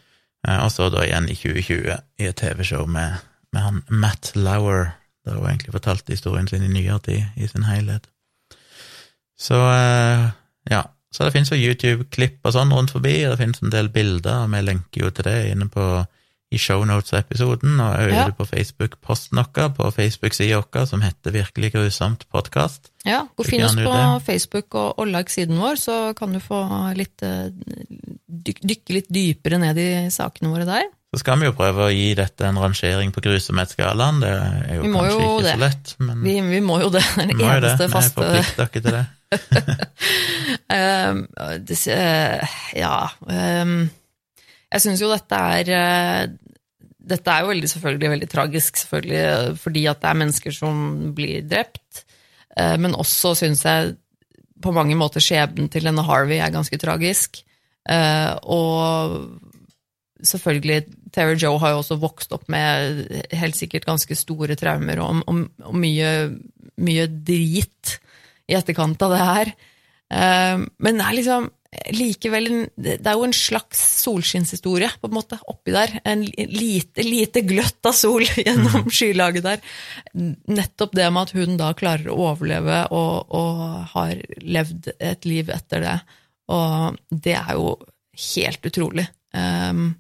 Eh, Og så da igjen i 2020 i et TV-show med, med han Matt Lauer, der hun egentlig fortalte historien sin i nyere tid i sin helhet. Så eh, ja, så det finnes jo YouTube-klipp og sånn rundt forbi, og det finnes en del bilder, og vi lenker jo til det inne på i shownotes-episoden, og er Ja. på Facebook-posten vår, på Facebook-sida vår, som heter Virkelig grusomt podkast. Ja, gå finn oss på Facebook og, og like siden vår, så kan du få litt, eh, dyk, dykke litt dypere ned i sakene våre der. Så skal vi jo prøve å gi dette en rangering på grusomhetsskalaen, det er jo kanskje jo ikke det. så lett, men Vi, vi må jo det. Det er den jo det. faste Vi forplikter dere til det. Ehm, det- eh, Ja um, Jeg syns jo dette er eh, Dette er jo veldig, selvfølgelig veldig tragisk, selvfølgelig, eh, fordi at det er mennesker som blir drept. Eh, Men også syns jeg på mange måter skjebnen til denne Harvey er ganske tragisk. Og selvfølgelig, Tara Joe har jo også vokst opp med helt sikkert ganske store traumer og, og, og mye, mye drit i etterkant av det her. Eh, Men det er liksom likevel en, Det er jo en slags solskinnshistorie, på en måte, oppi der. En lite, lite gløtt av sol gjennom skylaget der. Nettopp det med at hun da klarer å overleve og, og har levd et liv etter det. Og det er jo helt utrolig. Um,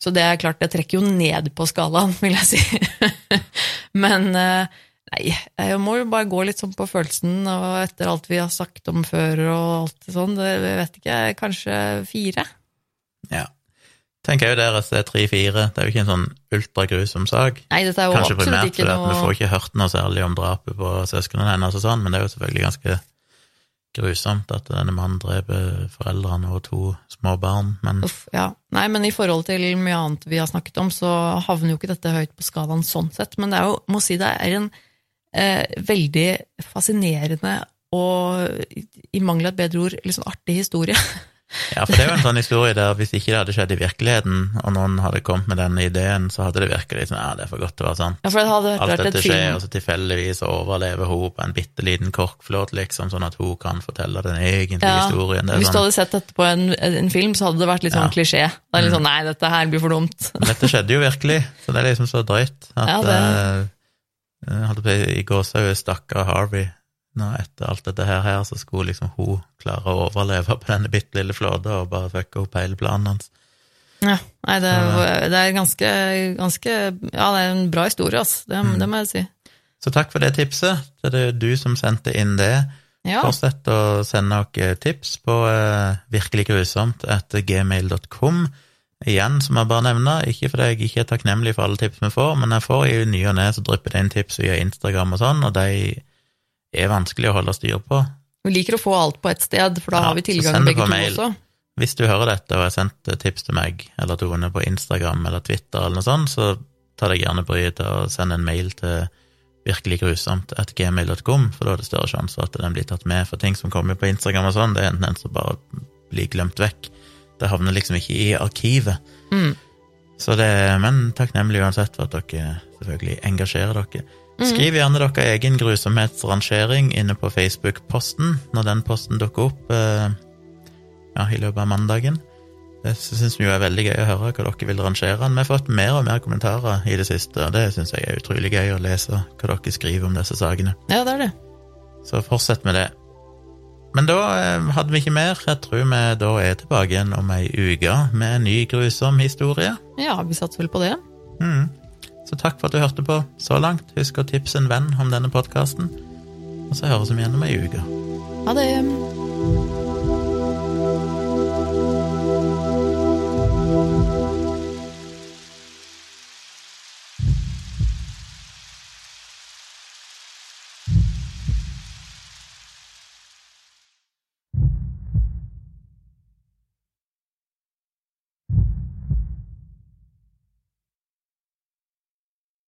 så det er klart, det trekker jo ned på skalaen, vil jeg si. Men eh, nei, jeg må jo bare gå litt sånn på følelsen, og etter alt vi har sagt om før og alt sånn, det jeg vet ikke, kanskje fire? Ja. Tenker jeg jo deres er tre-fire. Det er jo ikke en sånn ultragrusom sak. Nei, dette er jo Kanskje primært fordi at vi får ikke hørt noe særlig om drapet på søsknene hennes og sånn, men det er jo selvfølgelig ganske grusomt at denne mannen dreper foreldrene og to små barn, men Uff, ja. Nei, men i forhold til mye annet vi har snakket om, så havner jo ikke dette høyt på skalaen sånn sett, men det er jo, må si det er en eh, veldig fascinerende og i- i mangel av et bedre ord, litt sånn artig historie. Ja, for det er jo en sånn historie der hvis ikke det hadde skjedd i virkeligheten, og noen hadde kommet med denne ideen, så hadde det virket litt sånn ja, det er for godt til å være sant. Ja, for det hadde Alt vært dette et skjer, og så tilfeldigvis overlever hun på en bitte liten korkflåt, liksom, sånn at hun kan fortelle den egentlige Ja, historien. Det Hvis du sånn, hadde sett dette på en, en film, så hadde det vært litt sånn Ja. Mm. klisjé. Det er litt sånn, nei, dette her blir for dumt. Men dette skjedde jo virkelig, så det er liksom så drøyt at Ja, det- uh, i gåsehud stakkar Harvey. Nå etter alt dette her, her, så skulle liksom hun klare å overleve på denne bitte lille flåten og bare fucke opp hele planen hans. Ja, nei, det, det er ganske, ganske Ja, det er en bra historie, altså. Det, Mm. det må jeg si. Så takk for det tipset. Det er du som sendte inn det. Ja, Fortsett å sende dere tips på uh, virkeliggrusomt etter gmail.com. Igjen, som jeg bare nevner, ikke fordi jeg ikke er takknemlig for alle tips vi får, men jeg får i ny og ne så drypper det inn tips via Instagram og sånn, og de er vanskelig å holde styr på. Vi liker å få alt på ett sted, for da Ja, har vi tilgang begge to mail. også. Hvis du hører dette og har sendt tips til meg eller Tone på Instagram eller Twitter eller noe sånt, så ta deg gjerne bryet til å sende en mail til virkeliggrusomt at gmail.com, for da er det større sjanse for at den blir tatt med. For ting som kommer på Instagram og sånn, det er en som bare blir glemt vekk. Det havner liksom ikke i arkivet. Mm. Så det, men takknemlig uansett for at dere selvfølgelig engasjerer dere. Skriv gjerne dere egen grusomhetsrangering inne på Facebook-posten når den posten dukker opp eh, ja, i løpet av mandagen. Det syns vi jo er veldig gøy å høre hva dere vil rangere den. Vi har fått mer og mer kommentarer i det siste, og det syns jeg er utrolig gøy å lese hva dere skriver om disse sakene. Ja, det er det. Så fortsett med det. Men da eh, hadde vi ikke mer. Jeg tror vi da er tilbake igjen om ei uke med en ny grusom historie. Ja, vi satser vel på det. Mm. Så takk for at du hørte på så langt. Husk å tipse en venn om denne podkasten. Og så høres vi igjen om ei uke. Ha det.